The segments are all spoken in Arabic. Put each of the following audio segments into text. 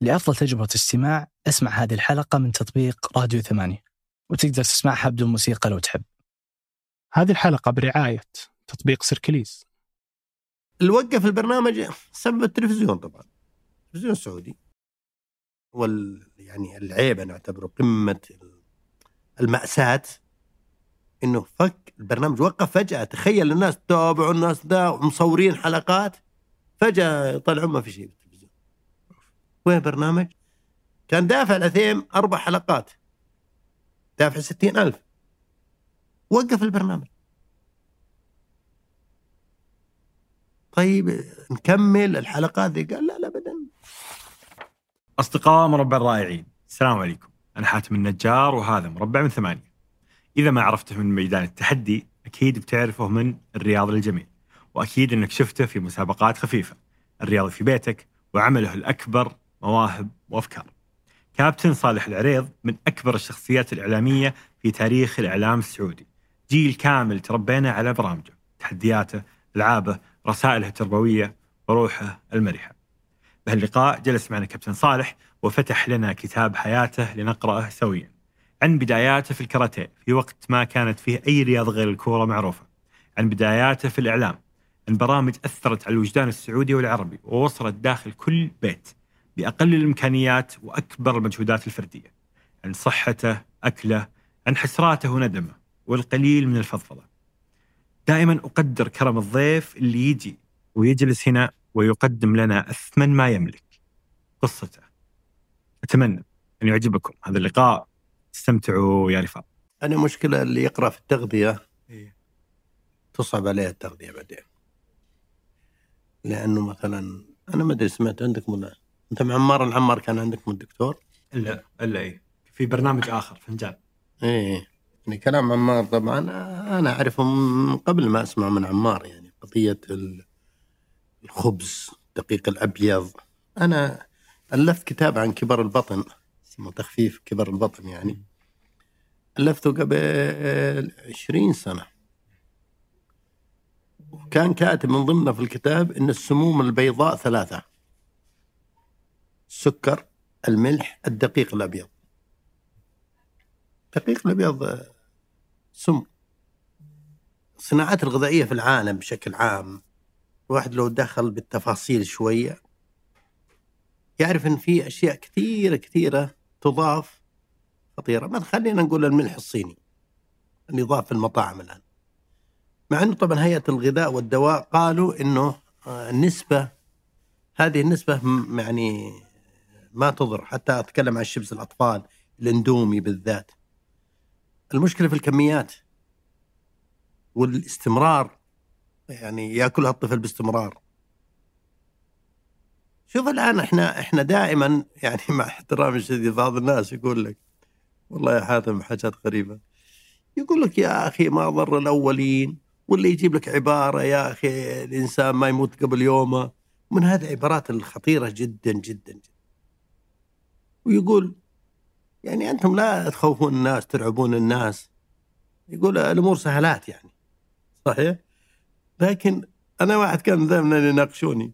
لأفضل تجربة استماع أسمع هذه الحلقة من تطبيق راديو ثمانية وتقدر تسمعها بدون موسيقى لو تحب. هذه الحلقة برعاية تطبيق سيركليز. اللي وقف البرنامج سبب التلفزيون طبعا التلفزيون السعودي وال يعني العيب أنا أعتبره قمة المأساة إنه فك البرنامج وقف فجأة. تخيل الناس تتابع الناس ذا ومصورين حلقات فجأة يطلعون ما في شيء. وين برنامج؟ كان دافع العثيم أربع حلقات. دافع ستين ألف. وقف البرنامج. طيب نكمل الحلقات ذي قال لا لا ابدا. أصدقاء مربع الرائعين السلام عليكم. أنا حاتم النجار وهذا مربع من ثمانية. إذا ما عرفته من ميدان التحدي أكيد بتعرفه من الرياض الجميل وأكيد أنك شفته في مسابقات خفيفة. الرياض في بيتك وعمله الأكبر مواهب وأفكار. كابتن صالح العريض من أكبر الشخصيات الإعلامية في تاريخ الإعلام السعودي. جيل كامل تربينا على برامجه تحدياته ألعابه رسائله التربوية وروحه المرحة. بهاللقاء جلس معنا كابتن صالح وفتح لنا كتاب حياته لنقرأه سويا. عن بداياته في الكاراتيه في وقت ما كانت فيه أي رياضة غير الكورة معروفة. عن بداياته في الإعلام عن برامج أثرت على الوجدان السعودي والعربي ووصلت داخل كل بيت. بأقل الإمكانيات وأكبر المجهودات الفردية عن صحته أكله عن حسراته وندمه والقليل من الفضفضة. دائما أقدر كرم الضيف اللي يجي ويجلس هنا ويقدم لنا أثمن ما يملك. قصته. أتمنى أن يعجبكم. هذا اللقاء. استمتعوا يا رفاق. أنا مشكلة اللي يقرأ في التغذية. إيه. تصعب عليه التغذية بعدين. لأنه مثلا أنا ما أدري سمعت عندكم ولا أنت مع عمار العمار كان عندكم الدكتور؟ إلا إلا إيه. في برنامج آخر فنجان إيه يعني كلام عمار طبعا أنا أعرفه من قبل ما أسمع من عمار يعني قضية ال- الخبز الدقيق الأبيض. أنا ألفت كتاب عن كبر البطن اسمه تخفيف كبر البطن يعني. ألفته قبل عشرين سنة. وكان كاتب من ضمنه في الكتاب إن السموم البيضاء ثلاثة. السكر الملح الدقيق الأبيض. الدقيق الأبيض آه، سم. الصناعات الغذائية في العالم بشكل عام الواحد لو دخل بالتفاصيل شوية يعرف إن في أشياء كثيرة كثيرة تضاف خطيرة. ما خلينا نقول الملح الصيني اللي يضاف في المطاعم الآن. مع إنه طبعا هيئة الغذاء والدواء قالوا إنه آه، النسبة هذه النسبة يعني ما تضر حتى أتكلم عن شيبس الأطفال الاندومي بالذات. المشكلة في الكميات والاستمرار يعني يأكلها الطفل باستمرار. شوف الآن إحنا إحنا دائما يعني مع احترامي الشديد بعض الناس يقول لك والله يا حاتم حاجات غريبة. يقول لك يا أخي ما ضر الأولين واللي يجيب لك عبارة يا أخي الإنسان ما يموت قبل يومه. من هذه العبارات الخطيرة جدا جدا جدا. ويقول يعني أنتم لا تخوفون الناس ترعبون الناس. يقول الأمور سهلات يعني. صحيح؟ لكن أنا واحد كان دائما يناقشوني.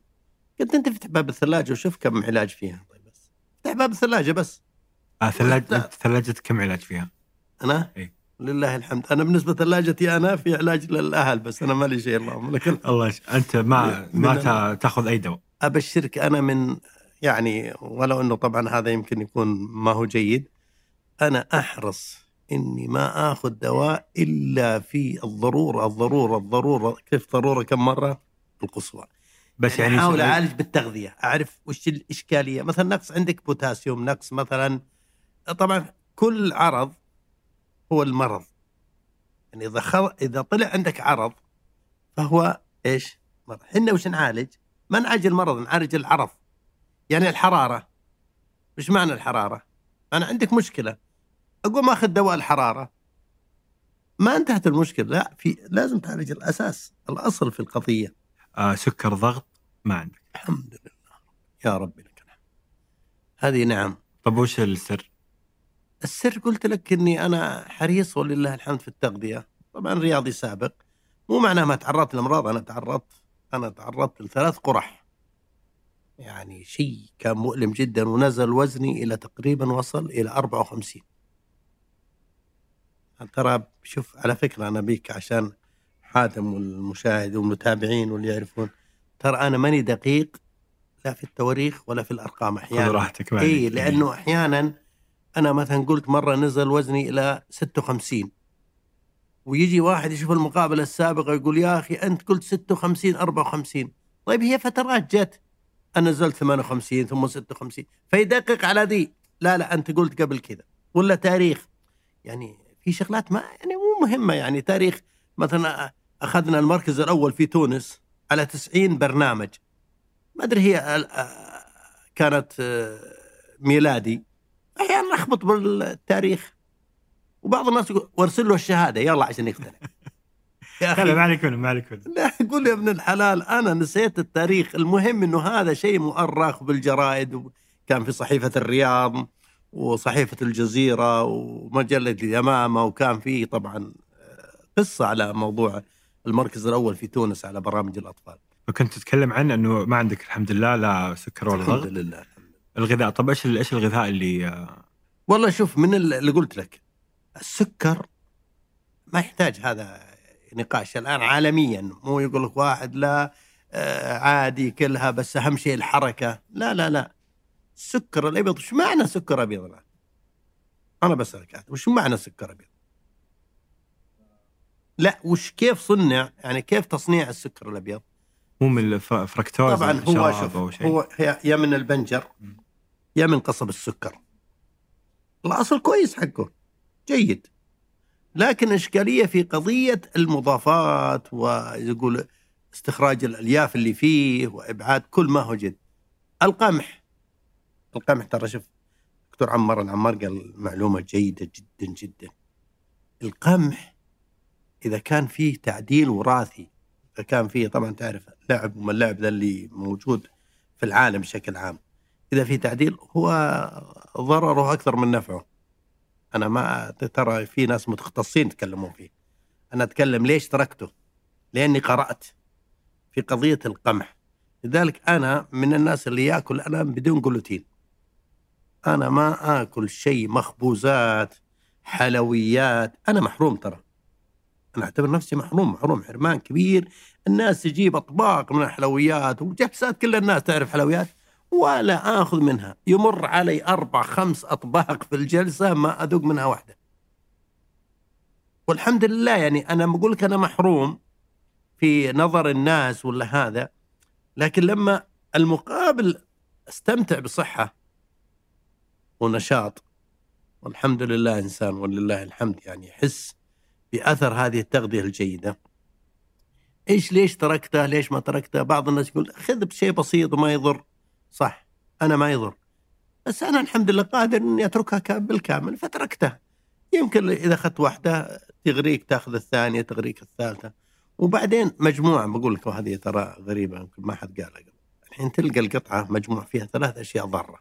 قلت أنت افتح باب الثلاجة وشوف كم علاج فيها. طيب بس. افتح باب الثلاجة بس. آه ثلاجة ثلاجتك كم علاج فيها؟ أنا؟ إيه. لله الحمد. أنا بالنسبة ثلاجتي أنا في علاج للأهل بس. أنا مالي شيء اللهم لك. الله. أنت ما ما تاخذ أي دواء؟ أبشرك أنا من يعني ولو أنه طبعا هذا يمكن يكون ما هو جيد أنا أحرص إني ما آخذ دواء إلا في الضرورة الضرورة الضرورة كيف ضرورة كم مرة؟ القصوى. بس يعني يعني أحاول سؤال- أعالج بالتغذية أعرف وش الإشكالية. مثلا نقص عندك بوتاسيوم نقص مثلا طبعا كل عرض هو المرض. يعني إذا خل... إذا طلع عندك عرض فهو إيش؟ مرض. إحنا وش نعالج؟ ما نعالج المرض نعالج العرض. يعني الحرارة. وش معنى الحرارة؟ أنا عندك مشكلة. اقوم أخذ دواء الحرارة. ما انتهت المشكلة. لا في لازم تعالج الأساس الأصل في القضية. آه سكر ضغط ما عندك. الحمد لله. يا ربي لك الحمد. هذه نعم. طب وش السر؟ السر قلت لك إني أنا حريص ولله الحمد في التغذية. طبعا رياضي سابق. مو معناه ما تعرضت لأمراض أنا تعرضت أنا تعرضت لثلاث قرح. يعني شيء كان مؤلم جدا ونزل وزني إلى تقريبا وصل إلى 54 ترى شوف على فكرة أنا بيك عشان حاتم والمشاهد والمتابعين واللي يعرفون ترى أنا ماني دقيق لا في التواريخ ولا في الأرقام أحيانا. راحتك اي. لأنه أحيانا أنا مثلا قلت مرة نزل وزني إلى 56 ويجي واحد يشوف المقابلة السابقة يقول يا أخي أنت قلت 56 54 طيب هي فترات جت. أنا نزلت 58 ثم 56 فيدقق على دي لا لا أنت قلت قبل كذا. ولا تاريخ. يعني في شغلات ما يعني مو مهمة. يعني تاريخ مثلا أخذنا المركز الأول في تونس على 90 برنامج. ما أدري هي ال- آه، كانت آه، ميلادي. أحيانا أخبط بالتاريخ. وبعض الناس يقول وارسل له الشهادة. يلا عشان يقتنع يا أخي. ما عليك ما عليك لا يقول يا ابن الحلال أنا نسيت التاريخ. المهم إنه هذا شيء مؤرخ بالجرائد كان في صحيفة الرياض وصحيفة الجزيرة ومجلة اليمامة وكان في طبعا آه، قصة على موضوع المركز الأول في تونس على برامج الأطفال. فكنت تتكلم عن إنه ما عندك الحمد لله لا سكر ولا الحمد ضغط لله الغذاء طب إيش إيش الغذاء اللي آه، والله شوف من اللي قلت لك السكر ما يحتاج هذا نقاش الآن عالميا. مو يقول لك واحد لا آه، عادي كلها بس أهم شيء الحركة. لا لا لا. السكر الأبيض وش معنى سكر أبيض الآن؟ أنا بسألك وش معنى سكر أبيض؟ لا وش كيف صنع؟ يعني كيف تصنيع السكر الأبيض؟ مو من الف- فركتوز طبعا هو شوف هو يا من البنجر يا من قصب السكر. الأصل كويس حقه. جيد. لكن إشكالية في قضية المضافات ويقول استخراج الألياف اللي فيه وإبعاد كل ما هو جد. القمح. القمح ترى شوف دكتور عمار العمار قال معلومة جيدة جدا جدا. القمح إذا كان فيه تعديل وراثي إذا كان فيه طبعا تعرف لعب وما اللعب ذا اللي موجود في العالم بشكل عام إذا في تعديل هو ضرره أكثر من نفعه. أنا ما ترى في ناس متخصصين يتكلمون فيه. أنا أتكلم ليش تركته؟ لأني قرأت في قضية القمح. لذلك أنا من الناس اللي يأكل أنا بدون جلوتين. أنا ما آكل شيء مخبوزات حلويات. أنا محروم ترى. أنا أعتبر نفسي محروم محروم حرمان كبير. الناس تجيب أطباق من الحلويات وجلسات كل الناس تعرف حلويات. ولا آخذ منها. يمر علي أربع خمس أطباق في الجلسة ما أذوق منها واحدة. والحمد لله يعني أنا بقول لك أنا محروم في نظر الناس ولا هذا لكن لما المقابل أستمتع بصحة ونشاط والحمد لله إنسان ولله الحمد يعني يحس بأثر هذه التغذية الجيدة. إيش ليش تركته؟ ليش ما تركته؟ بعض الناس يقول خذ بشيء بسيط وما يضر. صح أنا ما يضر. بس أنا الحمد لله قادر إني أتركها كا- بالكامل فتركتها. يمكن إذا أخذت واحدة تغريك تأخذ الثانية تغريك الثالثة. وبعدين مجموعة بقول لك وهذه ترى غريبة يمكن ما حد قالها قبل. الحين تلقى القطعة مجموع فيها ثلاث أشياء ضارة.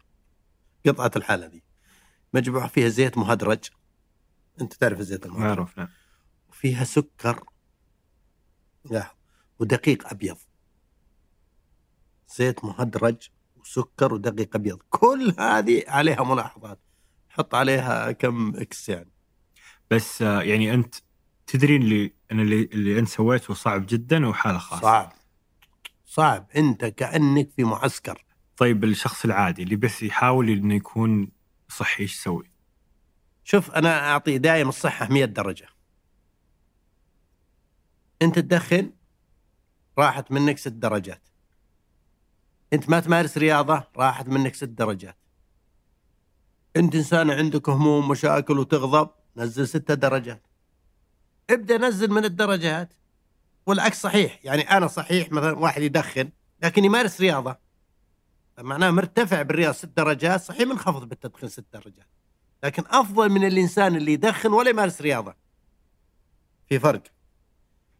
قطعة الحالة دي. مجموع فيها زيت مهدرج. أنت تعرف الزيت المهدرج؟ نعم وفيها سكر. لا. ودقيق أبيض. زيت مهدرج. وسكر ودقيق أبيض. كل هذه عليها ملاحظات. حط عليها كم إكس يعني. بس آه، يعني أنت تدري اللي ان اللي, اللي أنت سويته صعب جدا وحاله خاصة؟ صعب. صعب. أنت كأنك في معسكر. طيب الشخص العادي اللي بس يحاول إنه يكون صحي إيش يسوي؟ شوف أنا أعطي دائما الصحة 100 درجة. أنت تدخن راحت منك ست درجات. انت ما تمارس رياضة راحت منك ست درجات. انت انسان عندك هموم مشاكل وتغضب نزل ستة درجات. ابدأ نزل من الدرجات. والعكس صحيح يعني أنا صحيح مثلا واحد يدخن لكن يمارس رياضة. معناه مرتفع بالرياضة ست درجات صحيح منخفض بالتدخين ست درجات. لكن أفضل من الإنسان اللي يدخن ولا يمارس رياضة. في فرق.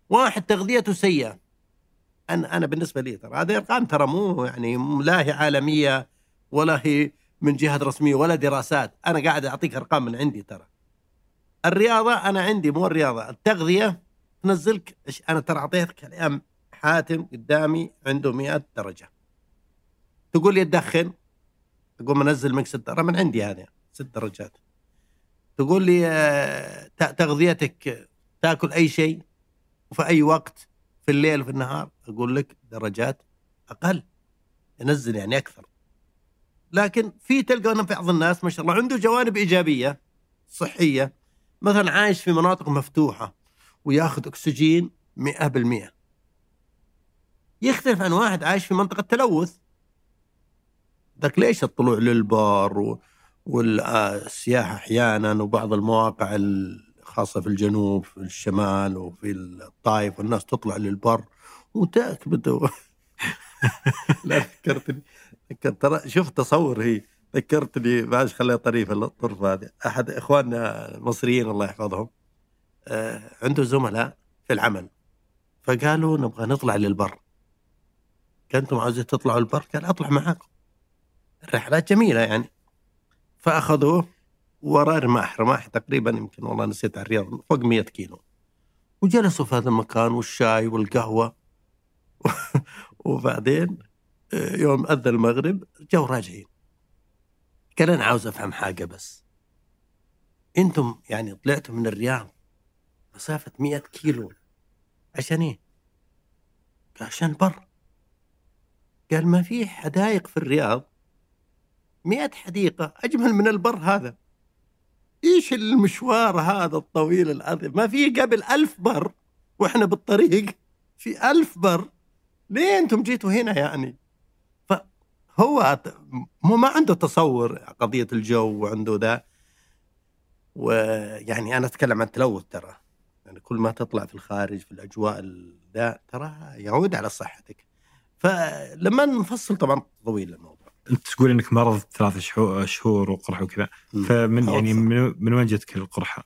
واحد تغذيته سيئة. أنا أنا بالنسبة لي ترى هذه ارقام ترى مو يعني لا هي عالمية ولا هي من جهة رسمية ولا دراسات. أنا قاعد أعطيك أرقام من عندي ترى. الرياضة أنا عندي مو الرياضة التغذية تنزلك أنا ترى أعطيتك الآن حاتم قدامي عنده 100 درجة. تقول لي تدخن؟ اقوم أنزل مكس ترى من عندي هذا ست درجات. تقول لي آه، تغذيتك تاكل أي شيء وفي أي وقت؟ في الليل وفي النهار أقول لك درجات أقل ينزل يعني أكثر لكن في تلقى أن بعض الناس ما شاء الله عنده جوانب إيجابية صحية مثلا عايش في مناطق مفتوحة وياخذ أكسجين 100% يختلف عن واحد عايش في منطقة تلوث ذاك ليش الطلوع للبر. والسياحه أحيانا وبعض المواقع الخاصه في الجنوب في الشمال وفي الطائف والناس تطلع للبر. وتكبد و... لا ذكرتني. ذكرت ترى شوف تصور هي. ذكرتني معلش خليها طريفة الطرفه هذه. أحد إخواننا المصريين الله يحفظهم آه عنده زملاء في العمل. فقالوا نبغى نطلع للبر. كنتم عاوزين تطلعوا البر؟ قال أطلع معاكم. الرحلات جميلة يعني. فأخذوه. وراه رماح. رماح تقريبا يمكن والله نسيت على الرياض فوق 100 كيلو. وجلسوا في هذا المكان والشاي والقهوة. وبعدين آه، يوم اذن المغرب جو راجعين. قال أنا عاوز أفهم حاجة بس. أنتم يعني طلعتوا من الرياض مسافة 100 كيلو عشان إيه؟ قال عشان البر قال ما في حدائق في الرياض. مئة حديقة أجمل من البر هذا. إيش المشوار هذا الطويل العظيم؟ ما في قبل ألف بر وإحنا بالطريق في ألف بر. ليه أنتم جيتوا هنا يعني؟ فهو مو ما عنده تصور قضية الجو وعنده ذا. ويعني أنا أتكلم عن التلوث ترى. يعني كل ما تطلع في الخارج في الأجواء ال- ذا ترى يعود على صحتك. فلما نفصل طبعا طويل الموضوع. أنت تقول إنك مرض ثلاث شهور, شهور وقرحة وكذا. فمن يعني. من, من وين جتك القرحة؟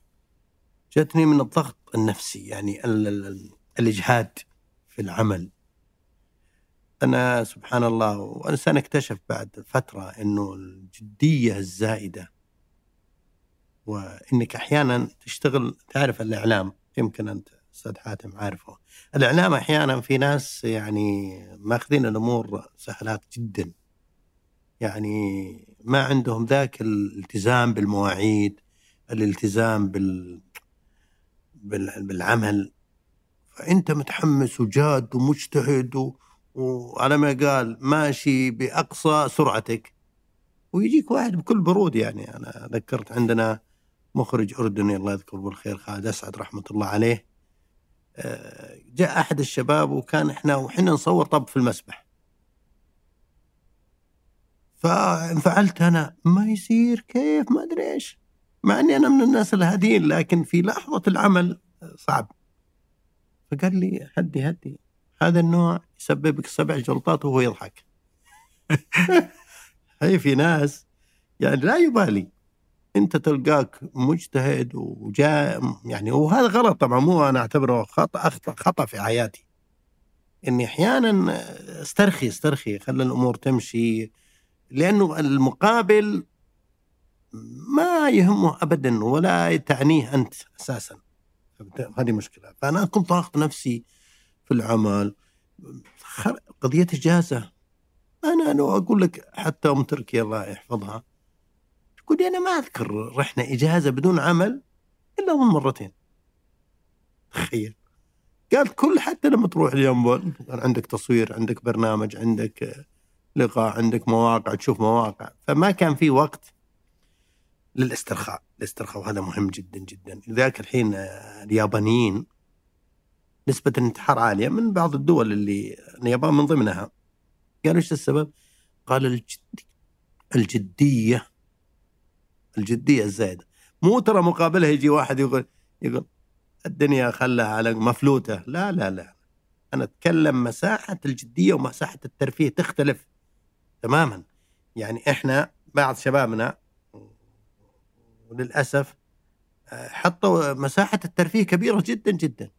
جتني من الضغط النفسي يعني ال- ال- ال- الإجهاد في العمل. أنا سبحان الله وإنسان اكتشف بعد فترة أنه الجدية الزائدة وإنك أحيانا تشتغل تعرف الإعلام يمكن أنت أستاذ حاتم عارفه. الإعلام أحيانا في ناس يعني ماخذين الأمور سهلات جدا. يعني ما عندهم ذاك الالتزام بالمواعيد الالتزام بال بال- بالعمل. فأنت متحمس وجاد ومجتهد و... وعلى ما قال ماشي بأقصى سرعتك. ويجيك واحد بكل برود يعني. أنا ذكرت عندنا مخرج اردني الله يذكره بالخير خالد أسعد رحمة الله عليه. آه، جاء أحد الشباب وكان إحنا وحنا نصور طب في المسبح. فانفعلت أنا. ما يصير كيف؟ ما أدري إيش. مع إني أنا من الناس الهادين لكن في لحظة العمل صعب. فقال لي هدي هدي. هذا النوع يسببك سبع جلطات وهو يضحك. هي في ناس يعني لا يبالي. أنت تلقاك مجتهد وجاء يعني وهذا غلط طبعا. مو أنا أعتبره خطأ خطأ في حياتي. إني أحيانا أسترخي أسترخي خلي الأمور تمشي. لأنه المقابل ما يهمه ابدا ولا تعنيه أنت أساسا. هذه مشكلة. فأنا كنت ضاغط نفسي في العمل. قضية اجازه أنا لو أقول لك حتى أم تركي الله يحفظها تقول لي أنا ما أذكر رحنا إجازة بدون عمل إلا من مرتين. تخيل. قالت كل حتى لما تروح اليوم عندك تصوير عندك برنامج عندك لقاء عندك مواقع تشوف مواقع. فما كان في وقت للاسترخاء. الاسترخاء وهذا مهم جدا جدا. لذلك الحين آه، اليابانيين نسبة الانتحار عالية من بعض الدول اللي اليابان من ضمنها. قالوا إيش السبب؟ قال الجد الجدية الجدية الزايدة. مو ترى مقابلها يجي واحد يقول يقول الدنيا خلها على مفلوتة. لا لا لا. أنا أتكلم مساحة الجدية ومساحة الترفيه تختلف. تماما. يعني إحنا بعض شبابنا وللأسف آه، حطوا مساحة الترفيه كبيرة جدا جدا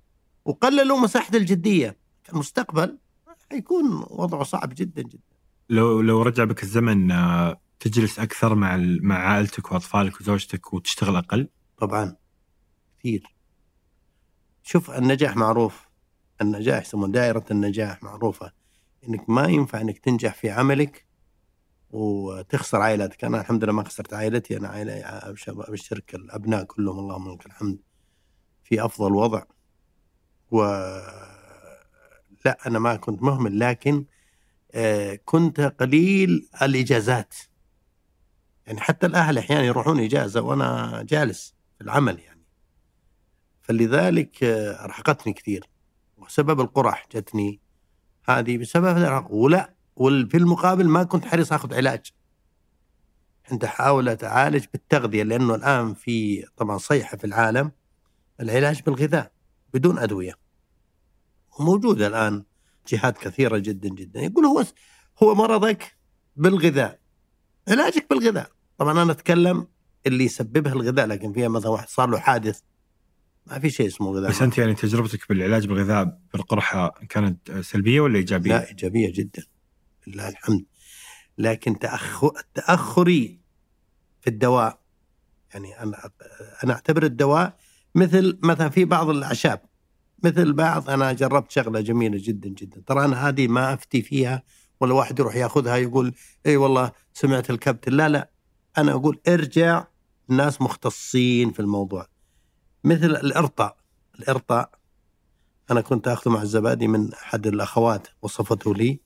وقللوا مساحة الجدية. المستقبل حيكون وضعه صعب جدا جدا. لو لو رجع بك الزمن آه، تجلس أكثر مع مع عائلتك وأطفالك وزوجتك وتشتغل أقل؟ طبعا. كثير. شوف النجاح معروف. النجاح يسمون دائرة النجاح معروفة. إنك ما ينفع إنك تنجح في عملك وتخسر عائلتك. أنا الحمد لله ما خسرت عائلتي أنا عائلة أبشرك الأبناء كلهم اللهم لك الحمد في أفضل وضع. و لا أنا ما كنت مهمل لكن آه، كنت قليل الإجازات. يعني حتى الأهل أحيانا يروحون إجازة وأنا جالس في العمل يعني. فلذلك آه، أرهقتني كثير. وسبب القرح جتني هذه بسبب ولا وفي المقابل ما كنت حريص آخذ علاج. كنت احاول أتعالج بالتغذية لأنه الآن في طبعا صيحة في العالم العلاج بالغذاء بدون أدوية. وموجوده الآن جهات كثيرة جدا جدا. يقول هو هو مرضك بالغذاء. علاجك بالغذاء. طبعا أنا أتكلم اللي يسببها الغذاء لكن فيها مثلا واحد صار له حادث ما في شيء اسمه غذاء. بس أنت يعني تجربتك بالعلاج بالغذاء بالقرحة كانت سلبية ولا إيجابية؟ لا إيجابية جدا. لله الحمد. لكن تأخر تأخري في الدواء يعني أنا أنا أعتبر الدواء مثل مثلا في بعض الأعشاب مثل بعض أنا جربت شغلة جميلة جدا جدا. ترى أنا هذه ما أفتي فيها ولا واحد يروح يأخذها يقول إي والله سمعت الكابتن لا لا. أنا أقول ارجع ناس مختصين في الموضوع. مثل الإرطاء. الإرطاء أنا كنت أخذه مع الزبادي من أحد الأخوات وصفته لي.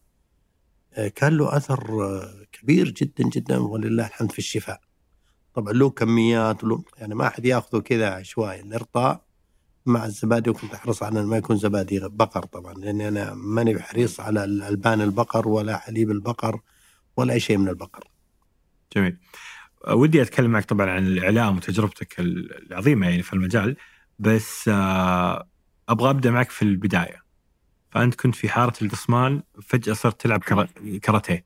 كان له أثر آه، كبير جدا جدا ولله الحمد في الشفاء طبعا له كميات له يعني ما أحد يأخذه كذا عشوائي الإرطاء مع الزبادي وكنت أحرص على ما يكون زبادي بقر طبعا لأني أنا ماني بحريص على ألبان البقر ولا حليب البقر ولا أي شيء من البقر. جميل. ودي أتكلم معك طبعا عن الإعلام وتجربتك العظيمة يعني في المجال بس آه، أبغى أبدأ معك في البداية. فأنت كنت في حارة القصمان فجأة صرت تلعب كاراتيه.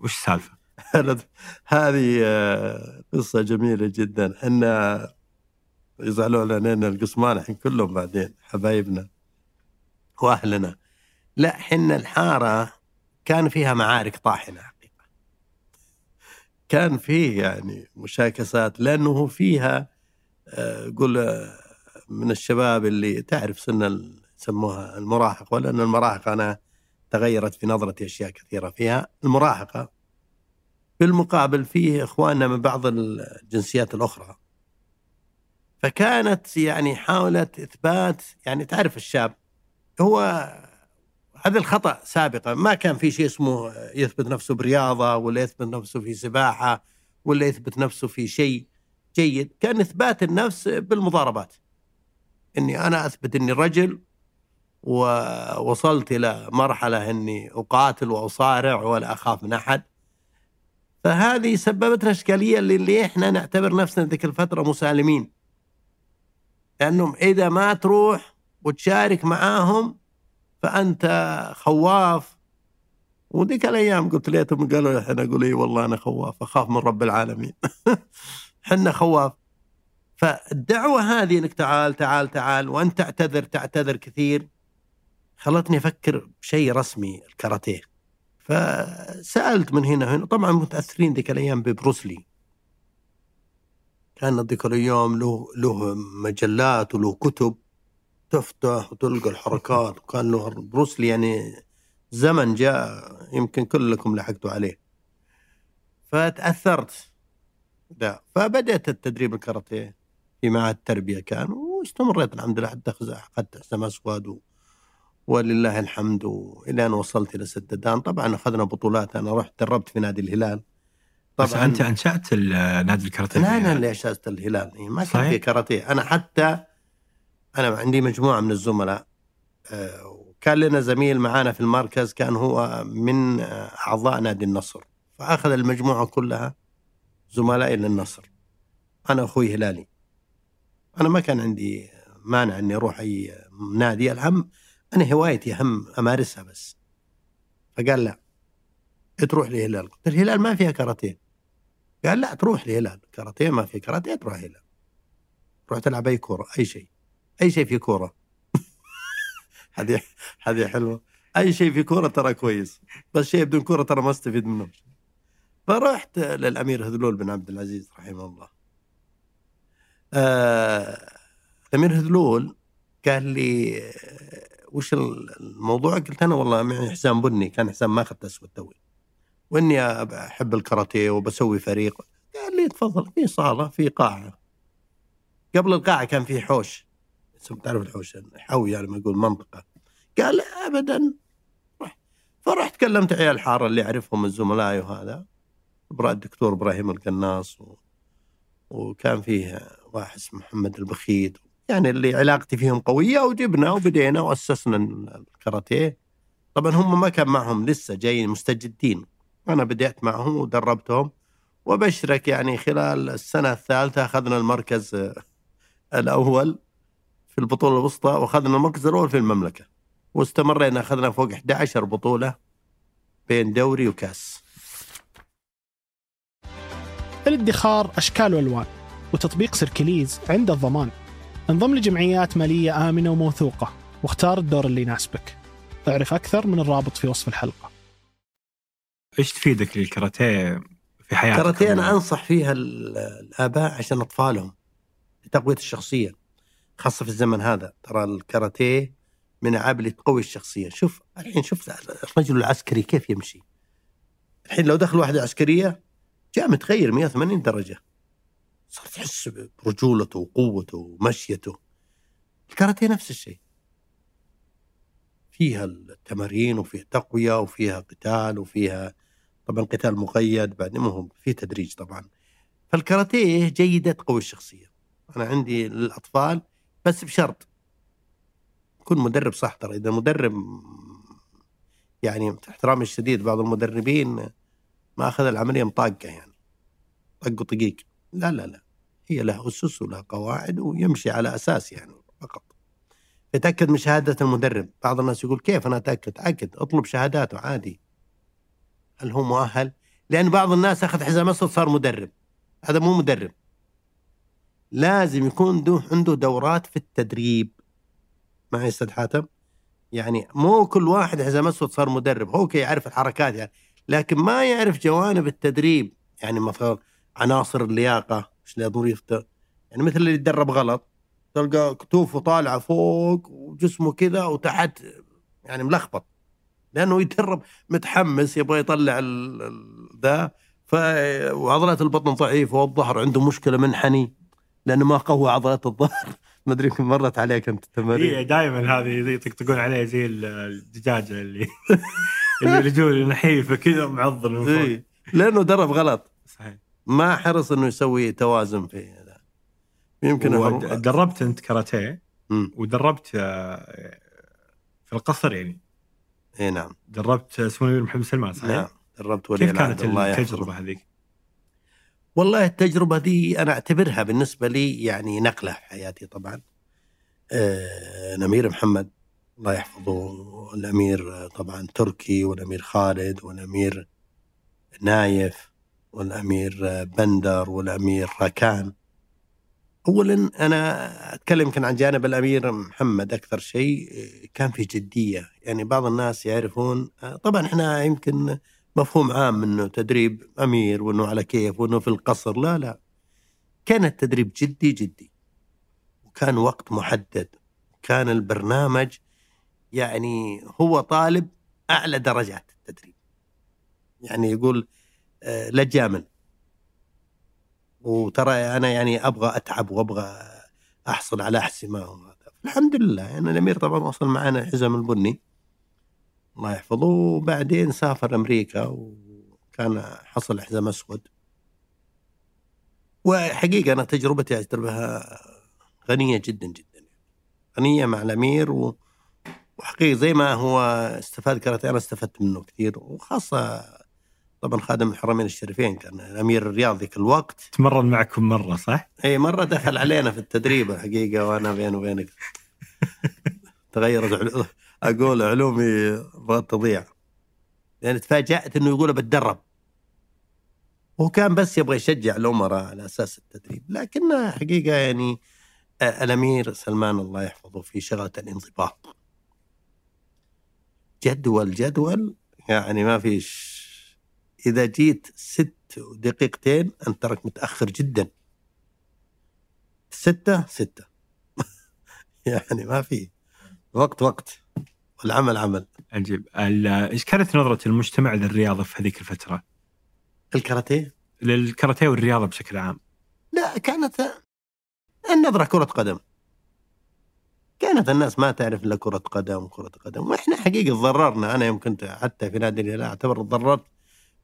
وش السالفة؟ هذه آه، قصة جميلة جدا إحنا يزعلون علينا القصمان الحين كلهم بعدين حبايبنا وأهلنا لا حنا الحارة كان فيها معارك طاحنة حقيقة كان فيه يعني مشاكسات لأنه فيها آه، قول آه، من الشباب اللي تعرف سن يسموها المراهقه ولان المراهقه أنا تغيرت في نظرتي أشياء كثيرة فيها. المراهقه بالمقابل فيه إخواننا من بعض الجنسيات الأخرى. فكانت يعني حاولت إثبات يعني تعرف الشاب هو هذا الخطأ سابقا ما كان في شيء اسمه يثبت نفسه برياضة ولا يثبت نفسه في سباحة ولا يثبت نفسه في شيء جيد. كان إثبات النفس بالمضاربات. إني أنا أثبت إني رجل ووصلت إلى مرحلة إني أقاتل وأصارع ولا أخاف من أحد. فهذه سببت لنا اشكاليه اللي إحنا نعتبر نفسنا ذيك الفترة مسالمين. لأنهم إذا ما تروح وتشارك معاهم فأنت خواف. وذيك الأيام قلت ليتهم قالوا إحنا أقول إي والله أنا خواف أخاف من رب العالمين. حنا خواف. فالدعوة هذه إنك تعال تعال تعال وأنت تعتذر تعتذر كثير. خلتني أفكر بشيء رسمي الكاراتيه. فسألت من هنا وهنا طبعا متأثرين ذيك الأيام ببروسلي كان ذيك الأيام له له مجلات وله كتب تفتح وتلقى الحركات. وكان له بروسلي يعني زمن جاء يمكن كلكم لحقتوا عليه. فتأثرت. ده فبدأت التدريب الكاراتيه في معهد التربية كان واستمريت الحمد لله حتى أخذت حسام اسود ولله الحمد والى أن وصلت إلى ست دان طبعا أخذنا بطولات. أنا رحت دربت في نادي الهلال. طبعا بس أنت أنشأت نادي الكاراتيه. لا أنا اللي أنشأت الهلال. إيه، ما كان في كاراتيه. أنا حتى أنا عندي مجموعة من الزملاء. آه، وكان لنا زميل معانا في المركز كان هو من أعضاء نادي النصر. فأخذ المجموعة كلها زملائي للنصر. أنا أخوي هلالي. أنا ما كان عندي مانع إني أروح أي نادي. الهم أنا هوايتي هم أمارسها بس. فقال لا تروح لهلال. قلت الهلال ما فيها كاراتيه. قال لا تروح لهلال. كاراتيه ما في كاراتيه تروح هلال. تروح تلعب أي كورة أي شيء. أي شيء في كورة. هذه هذه حلوة. أي شيء في كورة ترى كويس. بس شيء بدون كورة ترى ما استفيد منه. فرحت للأمير هذلول بن عبد العزيز رحمه الله. آه الأمير هذلول قال لي وش الموضوع؟ قلت أنا والله معي حسام بني كان حسام ما أخذت أسود توي. وإني أحب الكاراتيه وبسوي فريق. قال لي تفضل في صالة في قاعة. قبل القاعة كان في حوش. تعرف الحوش؟ حوي يعني ما يقول منطقة. قال ابدا. فرحت كلمت عيال الحاره اللي اعرفهم الزملاء وهذا. الدكتور إبراهيم القناص و... وكان فيه واحد اسمه محمد البخيت يعني اللي علاقتي فيهم قوية وجبنا وبدينا وأسسنا الكاراتيه. طبعا هم ما كان معهم لسه جايين مستجدين. أنا بديت معهم ودربتهم وبشرك يعني خلال السنة الثالثة أخذنا المركز الأول في البطولة الوسطى وأخذنا المركز الأول في المملكة. واستمرينا أخذنا فوق 11 بطولة بين دوري وكاس. الادخار أشكال وألوان وتطبيق سيركليز عنده الضمان. انضم لجمعيات مالية آمنة وموثوقة واختار الدور اللي يناسبك. اعرف أكثر من الرابط في وصف الحلقة. إيش تفيدك الكاراتيه في حياتك؟ الكاراتيه أنا أنصح فيها الآباء عشان أطفالهم لتقوية الشخصية خاصة في الزمن هذا. ترى الكاراتيه من العاب اللي تقوي الشخصية. شوف الحين شوف الرجل العسكري كيف يمشي. الحين لو دخل واحد عسكرية جاء متغير 180 درجة. صار تحس برجولته وقوته ومشيته. الكاراتيه نفس الشيء. فيها التمارين وفيها تقوية وفيها قتال وفيها طبعا قتال مقيد بعدين مهم في تدريج طبعا. فالكاراتيه جيدة تقوي الشخصية. أنا عندي للاطفال بس بشرط. يكون مدرب صح ترى. إذا مدرب يعني احترامي الشديد بعض المدربين ما أخذ العملية مطاقة يعني. طق وطقيق. لا لا لا. هي لها أسس ولها قواعد ويمشي على أساس يعني فقط. يتاكد من شهادة المدرب. بعض الناس يقول كيف؟ أنا أتأكد. أكد. أطلب شهاداته عادي. هل هو مؤهل؟ لأن بعض الناس أخذ حزام أسود صار مدرب. هذا مو مدرب. لازم يكون عنده دورات في التدريب. معي أستاذ حاتم؟ يعني مو كل واحد حزام أسود صار مدرب. هو كي يعرف الحركات يعني. لكن ما يعرف جوانب التدريب. يعني مثلا عناصر اللياقة. إيش وظيفته يعني مثل اللي يتدرب غلط تلقى كتوفه طالعة فوق وجسمه كذا وتحت يعني ملخبط. لأنه يتدرب متحمس يبغى يطلع ذا وعضلات البطن ضعيفة والظهر عنده مشكلة منحني لأنه ما قوى عضلات الظهر. ما أدري كم مرت عليك أنت التمارين. اي دائما هذه يطقطقون عليه زي الدجاجة اللي اللي رجول نحيفه كذا معضل من فوق. إيه. لأنه درب غلط. ما حرص إنه يسوي توازن في هذا. يمكن دربت أنت كاراتيه ودربت آه، في القصر يعني. اي نعم. دربت سمو الأمير محمد سلمان صحيح؟ نعم. دربت ولي كيف كانت التجربة هذيك؟ والله التجربة دي أنا أعتبرها بالنسبة لي يعني نقلة في حياتي طبعا. آه الأمير محمد الله يحفظه الأمير طبعا تركي والأمير خالد والأمير نايف. والأمير بندر والأمير راكان اولا أنا أتكلم يمكن عن جانب الأمير محمد أكثر شيء كان في جدية. يعني بعض الناس يعرفون طبعا إحنا يمكن مفهوم عام إنه تدريب أمير وإنه على كيف وإنه في القصر. لا لا. كان التدريب جدي جدي. وكان وقت محدد. كان البرنامج يعني هو طالب أعلى درجات التدريب. يعني يقول لا تجامل وترى أنا يعني أبغى أتعب وأبغى أحصل على احسمه الحمد لله يعني الأمير طبعا وصل معنا الحزام البني. الله يحفظه. وبعدين سافر أمريكا وكان حصل حزام أسود. وحقيقة أنا تجربتي اعتبرها غنية جدا جدا. غنية مع الأمير و... وحقيقة زي ما هو استفاد كاراتيه أنا استفدت منه كثير. وخاصة طبعا خادم الحرمين الشريفين كان الأمير الرياض ذيك الوقت. تمرن معكم مرة صح؟ إي مرة دخل علينا في التدريب الحقيقة وأنا بيني وبينك. تغيرت أقول علومي بغت تضيع لأن يعني تفاجأت إنه يقول بتدرب. هو كان بس يبغى يشجع الأمراء على أساس التدريب. لكن حقيقة يعني الأمير سلمان الله يحفظه في شغلة الانضباط. جدول جدول يعني ما فيش إذا جيت ست دقيقتين أنت تراك متأخر جدا. ستة ستة. يعني ما في. وقت وقت. العمل عمل. عجيب. إيش كانت نظرة المجتمع للرياضة في هذيك الفترة؟ الكاراتيه؟ للكاراتيه والرياضة بشكل عام. لا كانت النظرة كرة قدم. كانت الناس ما تعرف إلا كرة قدم كرة قدم. وإحنا حقيقة تضررنا أنا يوم كنت حتى في نادي الهلال أعتبر تضررت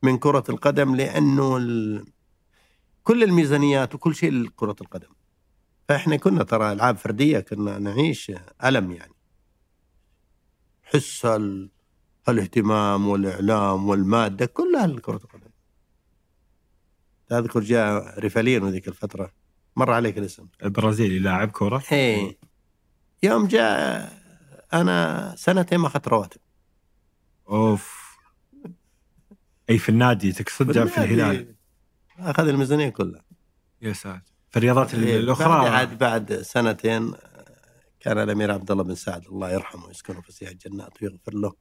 من كرة القدم لأنه ال... كل الميزانيات وكل شيء لكرة القدم. فإحنا كنا ترى ألعاب فردية كنا نعيش ألم يعني. حس ال... الاهتمام والإعلام والمادة كلها لكرة القدم. تذكر جاء ريفالينو ذيك الفترة مر عليك الاسم. البرازيلي لاعب كوره إيه. يوم جاء أنا سنتين ما أخذت رواتب. أوف. إي في النادي تقصد جاب في الهلال. أخذ الميزانية كلها. يا ساتر. في الرياضات الأخرى؟ بعد عاد بعد سنتين كان الأمير عبد الله بن سعد الله يرحمه ويسكنه في سيح الجنات ويغفر له.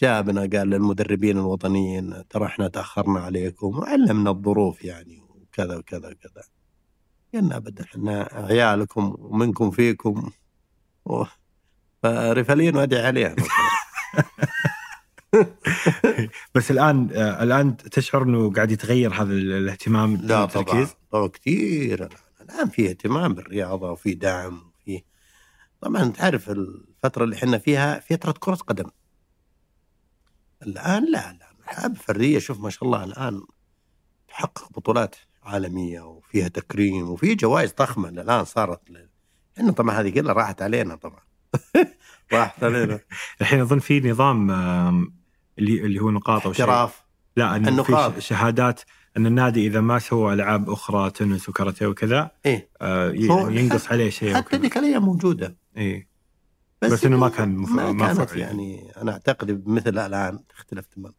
جابنا قال للمدربين الوطنيين ترى إحنا تأخرنا عليكم وعلمنا الظروف يعني وكذا وكذا وكذا. قلنا أبدا إحنا عيالكم ومنكم فيكم. و... فريفالين وادعي عليها بس الآن آه، الآن تشعر إنه قاعد يتغير هذا ال- الاهتمام لا طبعا؟ طبعا كثير الآن في اهتمام بالرياضة وفي دعم وفي طبعا تعرف الفترة اللي إحنا فيها فترة كرة قدم. الآن لا لا. الالعاب الفرديه شوف ما شاء الله الآن تحقق بطولات عالمية وفيها تكريم وفي جوائز ضخمة الآن صارت ل- إحنا طبعا هذه كلها راحت علينا طبعا. راحت علينا. الحين أظن في نظام اللي اللي هو نقاط أو احتراف لا إنه النقاط. في شهادات إن النادي إذا ما سوى ألعاب أخرى تنس وكاراتيه وكذا إيه آه، ينقص عليه شيء حتى. ذيك الأيام موجودة إيه بس إنه ما كان مف- ما ما كانت. يعني أنا أعتقد مثل الآن تختلف تماما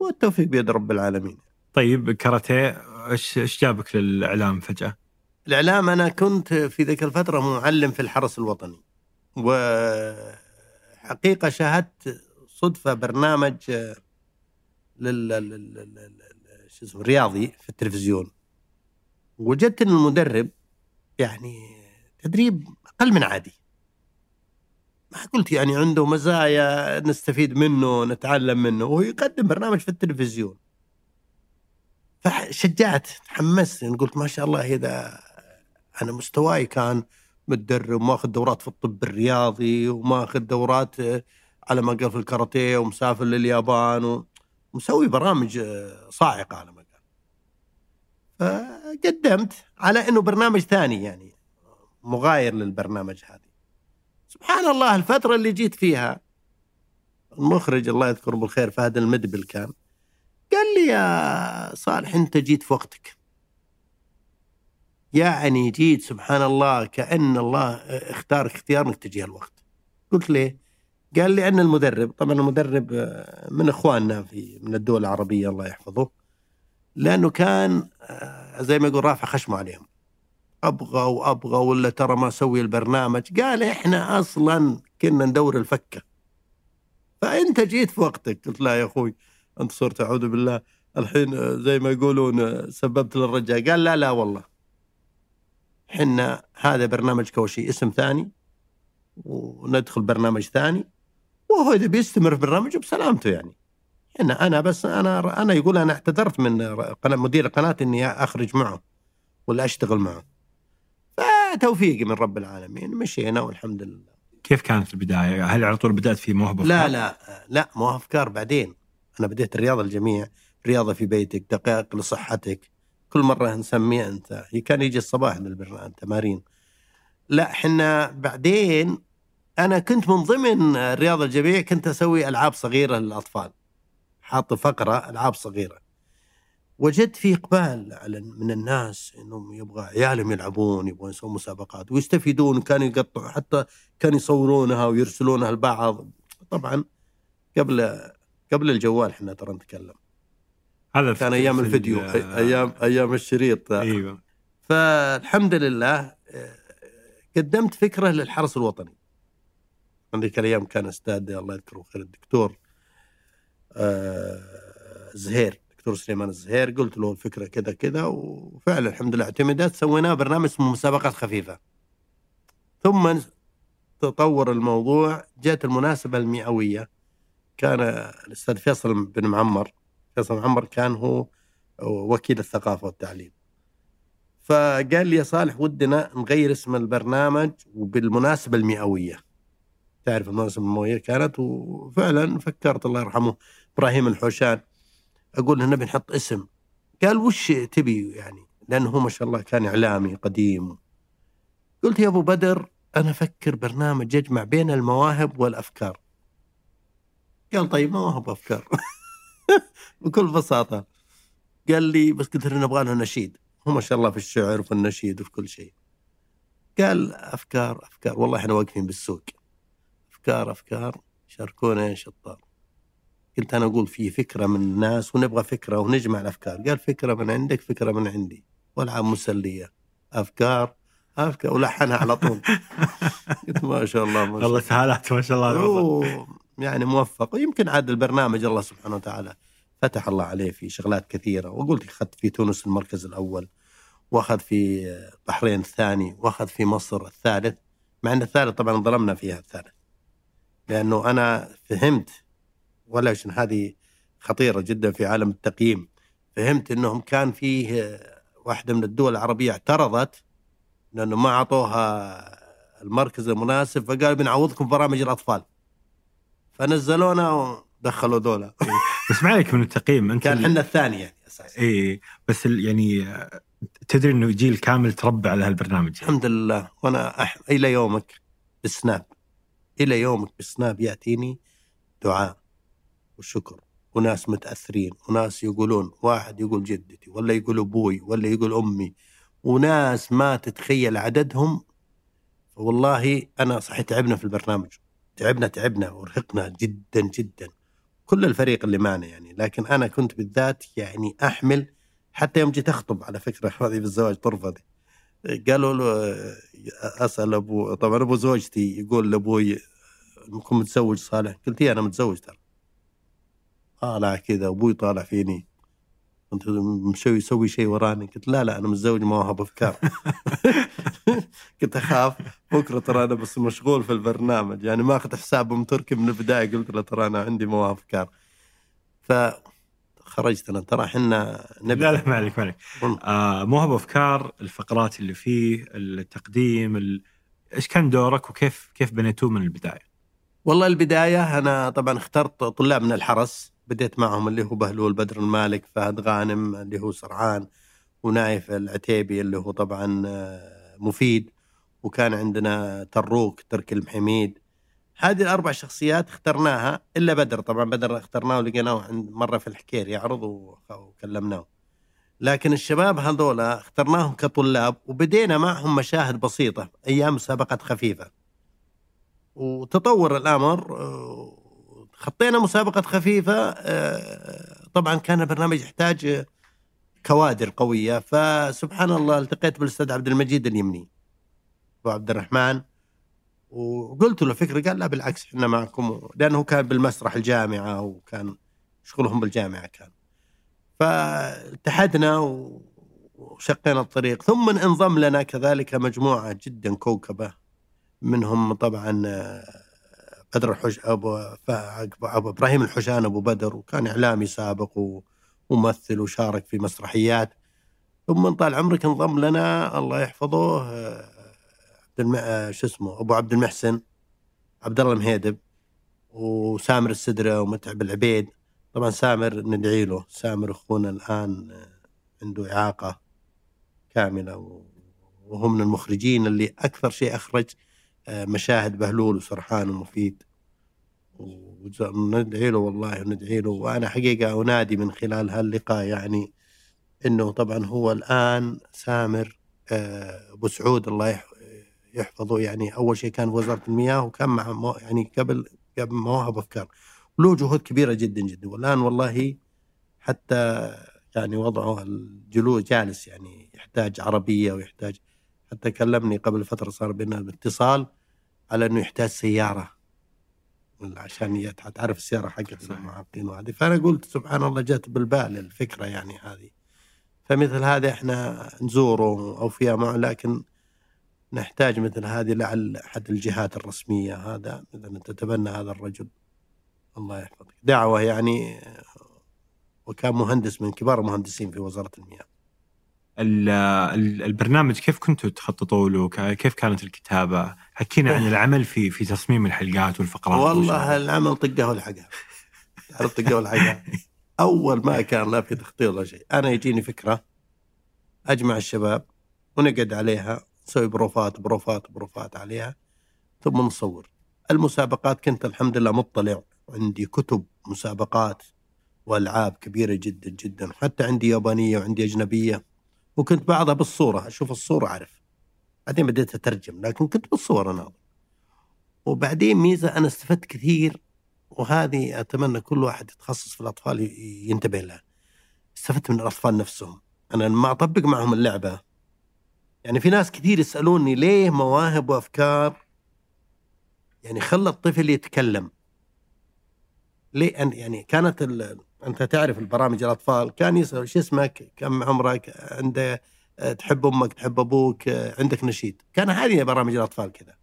والتوفيق بيد رب العالمين طيب كاراتيه إيش إيش جابك للإعلام فجأة؟ الإعلام أنا كنت في ذيك الفترة معلم في الحرس الوطني وحقيقة شاهدت صدفة برنامج آه، لل شو اسمه رياضي في التلفزيون. وجدت إن المدرب يعني تدريب أقل من عادي. ما قلت يعني عنده مزايا نستفيد منه نتعلم منه. وهو يقدم برنامج في التلفزيون. فشجعت تحمست يعني قلت ما شاء الله اذا أنا مستواي كان متدرب ماخذ دورات في الطب الرياضي وماخذ دورات على ما قال في الكاراتيه ومسافر لليابان ومسوي برامج آه، صاعقة على ما قال. فقدمت على إنه برنامج ثاني يعني مغاير للبرنامج هذه. سبحان الله الفترة اللي جيت فيها المخرج الله يذكره بالخير فهد المدبل كان قال لي يا صالح أنت جيت في وقتك. يعني جيت سبحان الله كأن الله اختارك اختيار إنك تجي هالوقت. قلت ليه قال لي أن المدرب طبعا المدرب آه، من إخواننا في من الدول العربية الله يحفظه لأنه كان آه، زي ما يقول رافع خشمه عليهم. أبغى وأبغى ولا ترى ما أسوي البرنامج. قال إحنا أصلا كنا ندور الفكة. فأنت جيت في وقتك. قلت لا يا أخوي أنت صرت أعوذ بالله. الحين آه، زي ما يقولون سببت للرجال قال لا لا والله. حنا هذا برنامج كوشي اسم ثاني وندخل برنامج ثاني. وهو اذا بيستمر في برنامجه بسلامته يعني. حنا أنا بس أنا أنا يقول أنا اعتذرت من مدير القناه إني أخرج معه ولا أشتغل معه. فتوفيقي من رب العالمين مشينا والحمد لله. كيف كانت البداية؟ هل على طول بدأت في موهبه لا؟ لا لا مو أفكار بعدين. أنا بديت الرياضة الجميع رياضة في بيتك دقائق لصحتك. كل مرة نسميه أنت كان يجي الصباح للبرنامج تمارين. لا حنا بعدين أنا كنت من ضمن الرياضه الجميع كنت أسوي ألعاب صغيرة للأطفال. حاط فقرة ألعاب صغيرة. وجدت في إقبال على من الناس إنهم يبغى عيالهم يلعبون يبغون يسوون مسابقات ويستفيدون وكانوا يقطعوا حتى كانوا يصورونها ويرسلونها لبعض. طبعا قبل قبل الجوال إحنا ترى نتكلم. هذا كان أيام في الفيديو أيام أيام الشريط. أيوه. فالحمد لله آه، قدمت فكرة للحرس الوطني. من ذيك الأيام كان أستاذ الله يذكره خير الدكتور آه، زهير دكتور سليمان الزهير قلت له الفكرة كذا كذا وفعلا الحمد لله اعتمدت سويناه برنامج اسمه مسابقات خفيفة. ثم تطور الموضوع جت المناسبة المئوية كان الأستاذ فيصل بن معمر فيصل معمر كان هو وكيل الثقافة والتعليم. فقال لي يا صالح ودنا نغير اسم البرنامج وبالمناسبة المئوية. تعرف المناسبة المئوية كانت وفعلا فكرت الله يرحمه إبراهيم الحوشان. أقول له نبي نحط اسم. قال وش تبي يعني؟ لأنه هو ما شاء الله كان إعلامي قديم. قلت يا أبو بدر أنا أفكر برنامج يجمع بين المواهب والأفكار. قال طيب مواهب وأفكار. بكل بساطة. قال لي بس قلت له نبغى له نشيد. هو ما شاء الله في الشعر وفي النشيد وفي كل شيء. قال أفكار أفكار. والله إحنا واقفين بالسوق. أفكار أفكار شاركونا يا شطار. قلت أنا أقول في فكرة من الناس ونبغى فكرة ونجمع الأفكار. قال فكرة من عندك فكرة من عندي. والعاب مسلية. أفكار أفكار. ولحنها على طول. قلت ما شاء الله ما شاء الله. سهالات ما شاء الله. يعني موفق. ويمكن عاد البرنامج الله سبحانه وتعالى فتح الله عليه في شغلات كثيرة. وقلت أخذت في تونس المركز الأول وأخذ في البحرين الثاني وأخذ في مصر الثالث. مع أن الثالث طبعا ظلمنا فيها الثالث. لأنه أنا فهمت ولا عشان هذه خطيرة جدا في عالم التقييم. فهمت أنهم كان فيه واحدة من الدول العربية اعترضت لأنه ما أعطوها المركز المناسب فقالوا بنعوضكم برامج الأطفال. فنزلونا ودخلوا دولة بس ما عليك من التقييم أنت كان ال- حنا الثاني يعني أساسا. اي بس ال- يعني آه، تدري إنه جيل كامل تربى على هالبرنامج الحمد لله. وأنا أح... إلى يومك. بالسناب إلى يومك بالسناب يأتيني دعاء وشكر. وناس متأثرين وناس يقولون واحد يقول جدتي ولا يقول أبوي ولا يقول أمي. وناس ما تتخيل عددهم والله أنا صحيح تعبنا في البرنامج. تعبنا تعبنا ورهقنا جدا جدا. كل الفريق اللي معنا يعني. لكن أنا كنت بالذات يعني أحمل حتى يوم جيت أخطب على فكرة هذه بالزواج ترفضي قالوا له أسأل أبو طبعا أبو زوجتي يقول لأبوي انكم متزوج صالح؟ قلت إيه أنا متزوج ترى. طالع كذا أبوي طالع فيني. كنت مسوي يسوي شيء وراني قلت لا لا أنا متزوج مواهب افكار كنت أخاف بكرة ترى أنا بس مشغول في البرنامج يعني ما اخذ حساب ام تركي من البداية قلت له ترى أنا عندي مواهب أفكار. ف خرجت أنا ترى إحنا نبي. لا لا ما عليك ما عليك. آه موهبة أفكار الفقرات اللي فيه التقديم ال... إيش كان دورك وكيف كيف بنيتوه من البداية؟ والله البداية أنا طبعا اخترت طلاب من الحرس. بديت معهم اللي هو بهلول بدر المالك فهد غانم اللي هو سرعان ونايف العتيبي اللي هو طبعا آه، مفيد. وكان عندنا تروك تركي المحميد هذه الأربع شخصيات اخترناها إلا بدر. طبعا بدر اخترناه ولقيناه عند مرة في الحكير يعرض وكلمناه. لكن الشباب هذول اخترناهم كطلاب وبدينا معهم مشاهد بسيطة أيام مسابقة خفيفة. وتطور الأمر آه، خطينا مسابقة خفيفة آه، طبعا كان البرنامج يحتاج كوادر قوية فسبحان الله التقيت بالأستاذ عبد المجيد اليمني. أبو عبد الرحمن وقلت له فكرة قال لا بالعكس إحنا معكم. لأنه كان بالمسرح الجامعة وكان شغلهم بالجامعة كان. فاتحدنا وشقينا الطريق. ثم انضم لنا كذلك مجموعة جدا كوكبة. منهم طبعا آه، بدر الحش أبو أبو إبراهيم الحشان أبو بدر وكان إعلامي سابق وممثل وشارك في مسرحيات. ثم طال عمرك انضم لنا الله يحفظه آه، عبد الم... آه، شو اسمه أبو عبد المحسن عبد الله المهيدب وسامر السدرة ومتعب العبيد. طبعا سامر ندعي له. سامر أخونا الآن آه، عنده إعاقة كاملة وهو من المخرجين اللي أكثر شيء أخرج آه، مشاهد بهلول وسرحان ومفيد. وندعي له والله وندعي له. وأنا حقيقة أنادي من خلال هاللقاء يعني إنه طبعا هو الآن سامر أبو سعود الله يح- يحفظه يعني أول شيء كان في وزارة المياه وكان مع يعني قبل قبل مواهب أفكار. له جهود كبيرة جدا جدا. والآن والله حتى يعني وضعه الجلوس جالس يعني يحتاج عربية ويحتاج حتى كلمني قبل فترة صار بيننا الاتصال على إنه يحتاج سيارة عشان تعرف السيارة حقت. المعاقين وهذه. فأنا قلت سبحان الله جت بالبال الفكرة يعني هذه. فمثل هذا إحنا نزوره أو فيها معه لكن نحتاج مثل هذه لعل أحد الجهات الرسمية هذا مثلا تتبنى هذا الرجل الله يحفظك دعوة يعني وكان مهندس من كبار المهندسين في وزارة المياه. ال- ال- البرنامج كيف كنتوا تخططوا له؟ كيف كانت الكتابة؟ حكينا عن العمل في في تصميم الحلقات والفقرات والله. العمل طقه والحقها تعرف طقه والحقها أول ما كان لا في تخطيط ولا شيء أنا يجيني فكرة أجمع الشباب ونقعد عليها نسوي بروفات بروفات بروفات عليها ثم نصور. المسابقات كنت الحمد لله مطلع عندي كتب مسابقات وألعاب كبيرة جدا جدا حتى عندي يابانية وعندي أجنبية وكنت بعضها بالصورة أشوف الصورة أعرف. بعدين بديت أترجم لكن كنت بالصور اناظر وبعدين ميزة أنا استفدت كثير وهذه أتمنى كل واحد يتخصص في الأطفال ينتبه لها. استفدت من الأطفال نفسهم. أنا لما أطبق معهم اللعبة. يعني في ناس كثير يسألوني ليه مواهب وأفكار؟ يعني خلى الطفل يتكلم. ليه؟ أن- يعني كانت. أنت تعرف البرامج الأطفال كان يسأل شو اسمك؟ كم عمرك؟ عنده أه، تحب أمك تحب أبوك؟ أه، عندك نشيد. كان هذه برامج الأطفال كذا.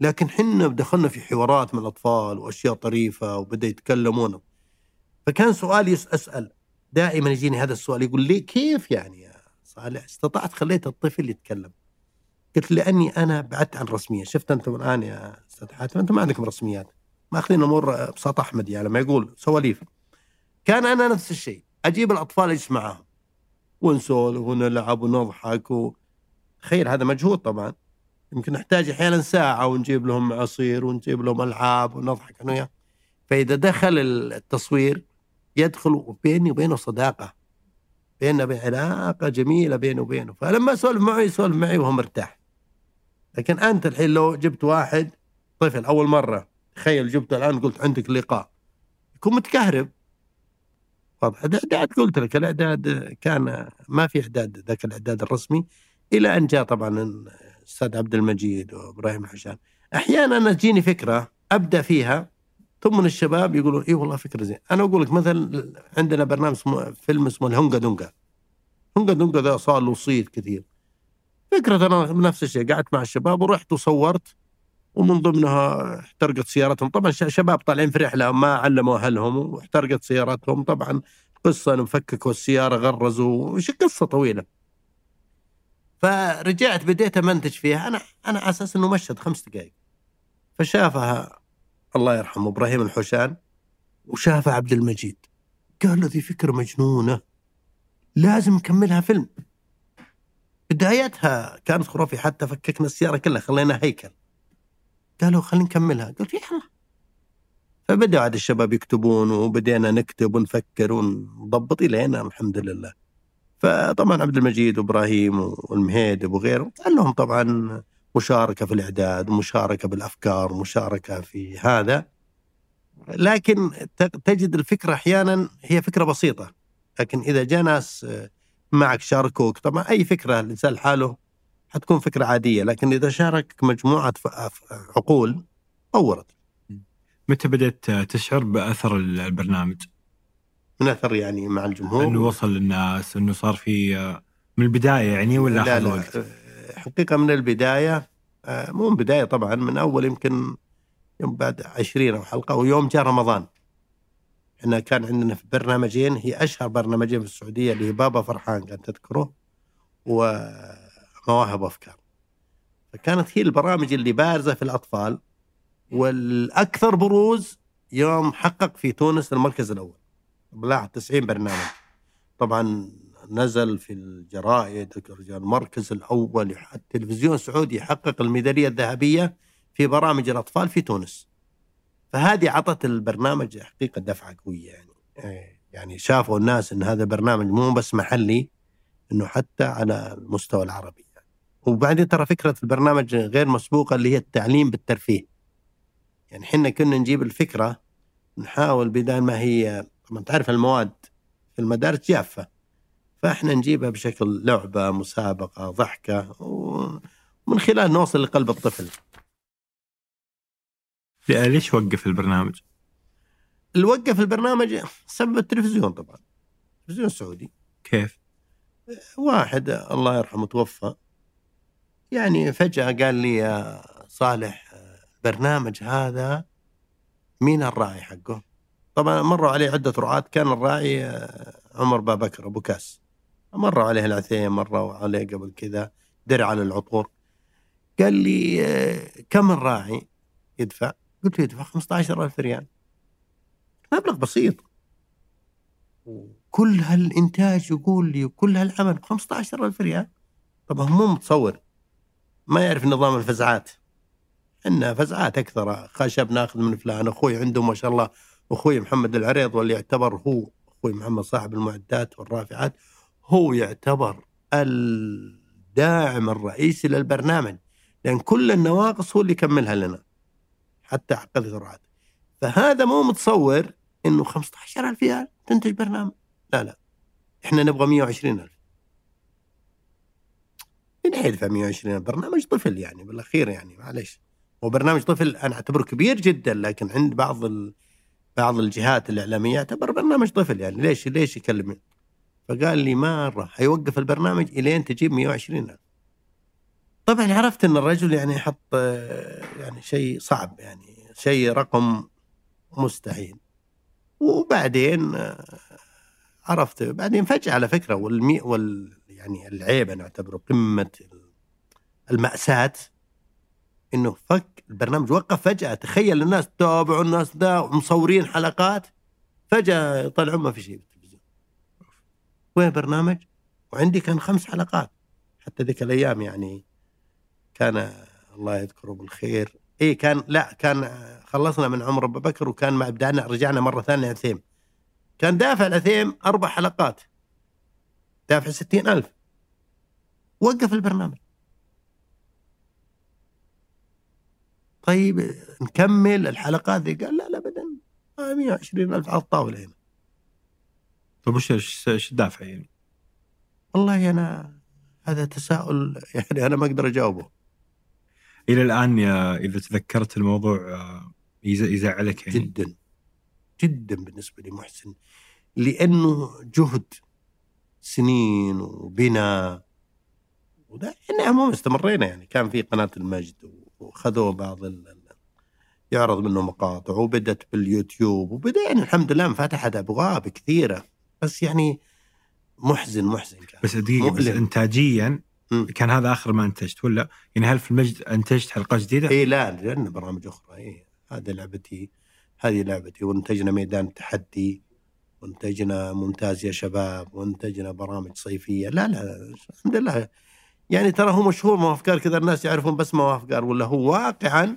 لكن حنا دخلنا في حوارات مع الأطفال وأشياء طريفة وبدأ يتكلمون. فكان سؤالي أسأل. دائما يجيني هذا السؤال يقول لي كيف يعني؟ استطعت خليت الطفل يتكلم. قلت لأني أنا بعدت عن الرسمية. شفت أنتم الآن يا أستاذ حاتم؟ أنتم ما عندكم رسميات. مأخذين الأمور بساط أحمد يعني لما يقول سواليف. كان أنا نفس الشيء. أجيب الأطفال أجلس معاهم. ونسولف ونلعب ونضحك و... تخيل هذا مجهود طبعا. يمكن نحتاج أحيانا ساعة ونجيب لهم عصير ونجيب لهم ألعاب ونضحك أنا وياه فإذا دخل التصوير يدخل بيني وبينه صداقة. بيننا وبين علاقة جميلة بيني وبينه. فلما اسولف معه يسولف معي وهو مرتاح. لكن أنت الحين لو جبت واحد طفل أول مرة تخيل جبته الآن قلت عندك لقاء. يكون متكهرب. واضح. الاعداد قلت لك الإعداد كان ما في إعداد ذاك الإعداد الرسمي إلى أن جاء طبعا الأستاذ عبد المجيد وإبراهيم الحشان. أحيانا أنا تجيني فكرة أبدأ فيها ثم من الشباب يقولون اي والله فكرة زين. أنا أقول لك مثلا عندنا برنامج اسمه فيلم اسمه الهونجا دونجا. هونجا دونجا ذا صار له صيت كثير. فكرة أنا نفس الشيء قعدت مع الشباب ورحت وصورت ومن ضمنها احترقت سيارتهم. طبعا شباب طالعين في رحلة ما علموا أهلهم واحترقت سيارتهم. طبعا قصة إنهم فككوا السيارة غرزوا وش قصة طويلة. فرجعت بديت أمنتج فيها. أنا أنا على أساس إنه مشهد خمس دقائق فشافها الله يرحمه إبراهيم الحوشان وشافها عبد المجيد. قال له ذي فكرة مجنونة لازم نكملها فيلم. بدايتها كانت خرافية حتى فككنا السيارة كلها خلينا هيكل. قالوا خلينا نكملها. قلت يلا. فبدأ عاد الشباب يكتبون وبدينا نكتب ونفكر ونضبط إلينا الحمد لله. فطبعا عبد المجيد وإبراهيم والمهيدب وغيره كان لهم طبعا مشاركة في الإعداد ومشاركه بالأفكار ومشاركه في هذا. لكن تجد الفكرة أحيانا هي فكرة بسيطة. لكن إذا جاء ناس آه، معك شاركوك طبعا أي فكرة الإنسان لحاله حتكون فكرة عادية. لكن إذا شاركك مجموعة ف- ف- عقول طورت. متى بدأت تشعر بأثر البرنامج؟ من أثر يعني مع الجمهور؟ إنه وصل للناس إنه صار في من البداية يعني ولا لا لا وقت؟ حقيقة من البداية آه، مو من البداية طبعا من أول يمكن يوم بعد عشرين أو حلقة ويوم جاء رمضان. إحنا كان عندنا في برنامجين هي أشهر برنامجين في السعودية اللي هي بابا فرحان كان تذكره ومواهب أفكار فكانت هي البرامج اللي بارزة في الأطفال والأكثر بروز يوم حقق في تونس المركز الأول. بلاحظ 90 برنامج. طبعا نزل في الجرائد المركز الأول التلفزيون السعودي حقق الميدالية الذهبية في برامج الأطفال في تونس. فهذه عطت البرنامج حقيقة دفعة قوية يعني. إيه، يعني شافوا الناس إن هذا برنامج مو بس محلي إنه حتى على المستوى العربي يعني. وبعدين ترى فكرة البرنامج غير مسبوقة اللي هي التعليم بالترفيه. يعني حنا كنا نجيب الفكرة نحاول بدال ما هي طبعا تعرف المواد في المدارس جافة. فاحنا نجيبها بشكل لعبة مسابقة ضحكة ومن خلال نوصل لقلب الطفل ليش وقف البرنامج؟ اللي وقف البرنامج سبب التلفزيون طبعا التلفزيون السعودي كيف؟ واحد الله يرحمه توفى يعني فجأة قال لي يا صالح البرنامج هذا مين الراعي حقه؟ طبعا مروا عليه عدة رعاة كان الراعي عمر بابكر أبو كاس مروا عليه العثيم مروا عليه قبل كذا درع على العطور. قال لي آه، كم الراعي يدفع؟ قلت له يدفع 15000 ريال. مبلغ بسيط. وكل هالإنتاج يقول لي وكل هالعمل ب 15000 ريال. طبعا مو متصور. ما يعرف نظام الفزعات. عندنا فزعات أكثر. خشب ناخذ من فلان أخوي عنده ما شاء الله أخوي محمد العريض واللي يعتبر هو أخوي محمد صاحب المعدات والرافعات. هو يعتبر الداعم الرئيسي للبرنامج لأن كل النواقص هو اللي يكملها لنا حتى عقدة الرعاة فهذا مو متصور إنه 15000 ريال تنتج برنامج. لا لا. إحنا نبغى 120000 من يدفع 120 برنامج طفل يعني بالأخير يعني معلش هو برنامج طفل أنا أعتبره كبير جدا لكن عند بعض ال... بعض الجهات الإعلامية يعتبر برنامج طفل يعني. ليش ليش يكلم فقال لي مره حيوقف البرنامج إلين تجيب 120000 طبعا عرفت إن الرجل يعني يحط يعني شيء صعب يعني شيء رقم مستحيل. وبعدين عرفت بعدين فجأة على فكرة والمي وال يعني العيب أنا أعتبره قمة المأساة إنه فك البرنامج وقف فجأة. تخيل الناس تتابعوا الناس ذا ومصورين حلقات فجأة يطلعون ما في شيء. وين البرنامج؟ وعندي كان خمس حلقات. حتى ذيك الأيام يعني كان الله يذكره بالخير. اي كان لا كان خلصنا من عمر أبو بكر وكان مع ابدانا رجعنا مرة ثانية عثيم كان دافع العثيم أربع حلقات. دافع ستين ألف. وقف البرنامج. طيب نكمل الحلقات ذي؟ قال لا لا ابدا. 120 ألف على الطاولة هنا. طيب وش إيش الدافع يعني؟ والله أنا هذا تساؤل يعني أنا ما أقدر أجاوبه. إلى الآن يا إذا تذكرت الموضوع آه، يزعلك يعني؟ جدا. جدا بالنسبة لي محسن. لأنه جهد سنين وبناء. إحنا عموما استمرينا يعني. كان في قناة المجد وخذوا بعض ال يعرض منه مقاطع وبدت باليوتيوب وبدأ يعني الحمد لله انفتحت أبواب كثيرة. بس يعني محزن محزن كان. بس دقيقة بس انتاجيا كان هذا آخر ما أنتجت ولا يعني هل في المجد أنتجت حلقات جديدة؟ اي لا لنا برامج أخرى. اي هذه لعبتي هذه لعبتي. وإنتجنا ميدان التحدي وإنتجنا ممتاز يا شباب وإنتجنا برامج صيفية. لا لا الحمد لله. يعني ترى هو مشهور مواقف افكار كذا الناس يعرفون بس مواقف افكار ولا هو واقعا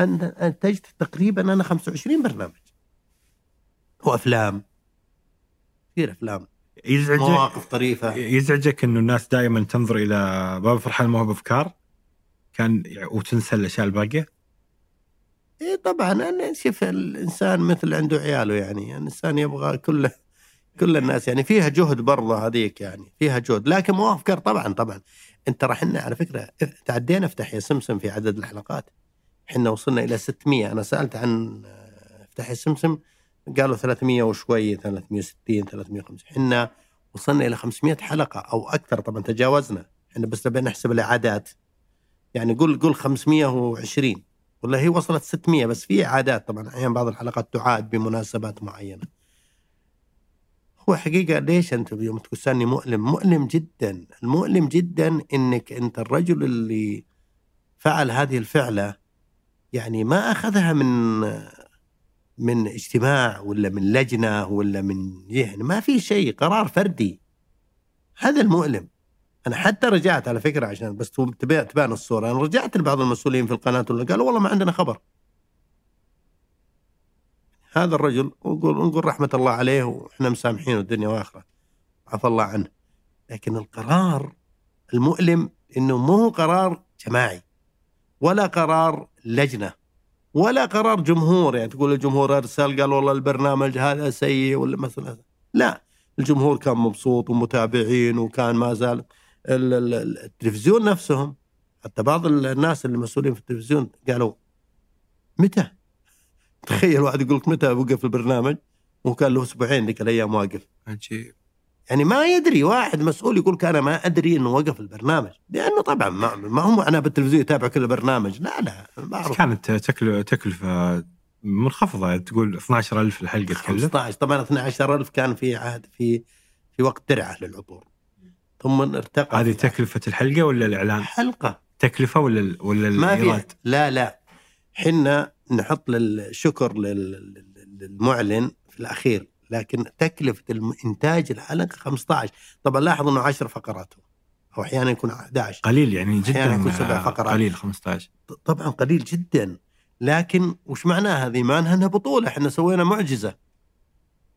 أنتجت تقريبا أنا 25 برنامج. وافلام كثير أفلام. يزعجك مواقف طريفة. يزعجك إنه الناس دائما تنظر إلى باب فرحان ما هو بأفكار؟ كان وتنسى الأشياء الباقية؟ اي طبعا أنا شوف الإنسان مثل عنده عياله يعني. الإنسان يبغى كل كل الناس يعني. فيها جهد برضه هذيك يعني. فيها جهد. لكن مو أفكار طبعا طبعا. أنت راح على فكرة تعدينا افتح يا سمسم في عدد الحلقات. إحنا وصلنا إلى 600 أنا سألت عن افتح يا سمسم قالوا 300 وشوي 360 350 إحنا وصلنا إلى 500 حلقة أو أكثر طبعا تجاوزنا. إحنا بس نبي نحسب الإعادات. يعني قول قول 520 ولا هي وصلت 600 بس في إعادات طبعا. أحيانا بعض الحلقات تعاد بمناسبات معينة. هو حقيقة ليش أنت يوم تسالني مؤلم؟ مؤلم جدا. المؤلم جدا إنك أنت الرجل اللي فعل هذه الفعلة يعني ما أخذها من من اجتماع ولا من لجنة ولا من يعني ما في شيء قرار فردي. هذا المؤلم. أنا حتى رجعت على فكرة عشان بس تبان الصورة. أنا رجعت لبعض المسؤولين في القناة قالوا والله ما عندنا خبر. هذا الرجل نقول نقول رحمة الله عليه وإحنا مسامحين الدنيا واخرة. عفى الله عنه. لكن القرار المؤلم إنه مو قرار جماعي ولا قرار لجنة. ولا قرار جمهور يعني تقول الجمهور أرسل قال والله البرنامج هذا سيء ولا مثلا. لا الجمهور كان مبسوط ومتابعين وكان ما زال التلفزيون نفسهم. حتى بعض الناس اللي مسؤولين في التلفزيون قالوا متى؟ تخيل واحد يقول لك متى وقف البرنامج؟ وكان له أسبوعين ذيك الأيام واقف. عجيب. يعني ما يدري واحد مسؤول يقول أنا ما أدري إنه وقف البرنامج. لأنه طبعا ما, ما هو أنا بالتلفزيون يتابع كل البرنامج. لا لا ما كانت تكل- تكلفة منخفضة. تقول 12000 الحلقة تكلف. 15 طبعا 12000 كان في عهد في في وقت درعة للعطور ثم ارتقى هذه تكلفة الحلقة ولا الإعلان؟ حلقة. تكلفة ولا ال- ولا ما الإيراد؟ لا لا. حنا نحط للشكر لل- لل- للمعلن في الأخير. لكن تكلفة إنتاج الحلقة 15 طبعا لاحظ إنه 10 فقرات. أو أحيانا يكون 11 قليل يعني أحياناً جدا يكون سبع فقرات. قليل 15 ط- طبعا قليل جدا. لكن وش معناها هذه؟ معناها إنها بطولة إحنا سوينا معجزة.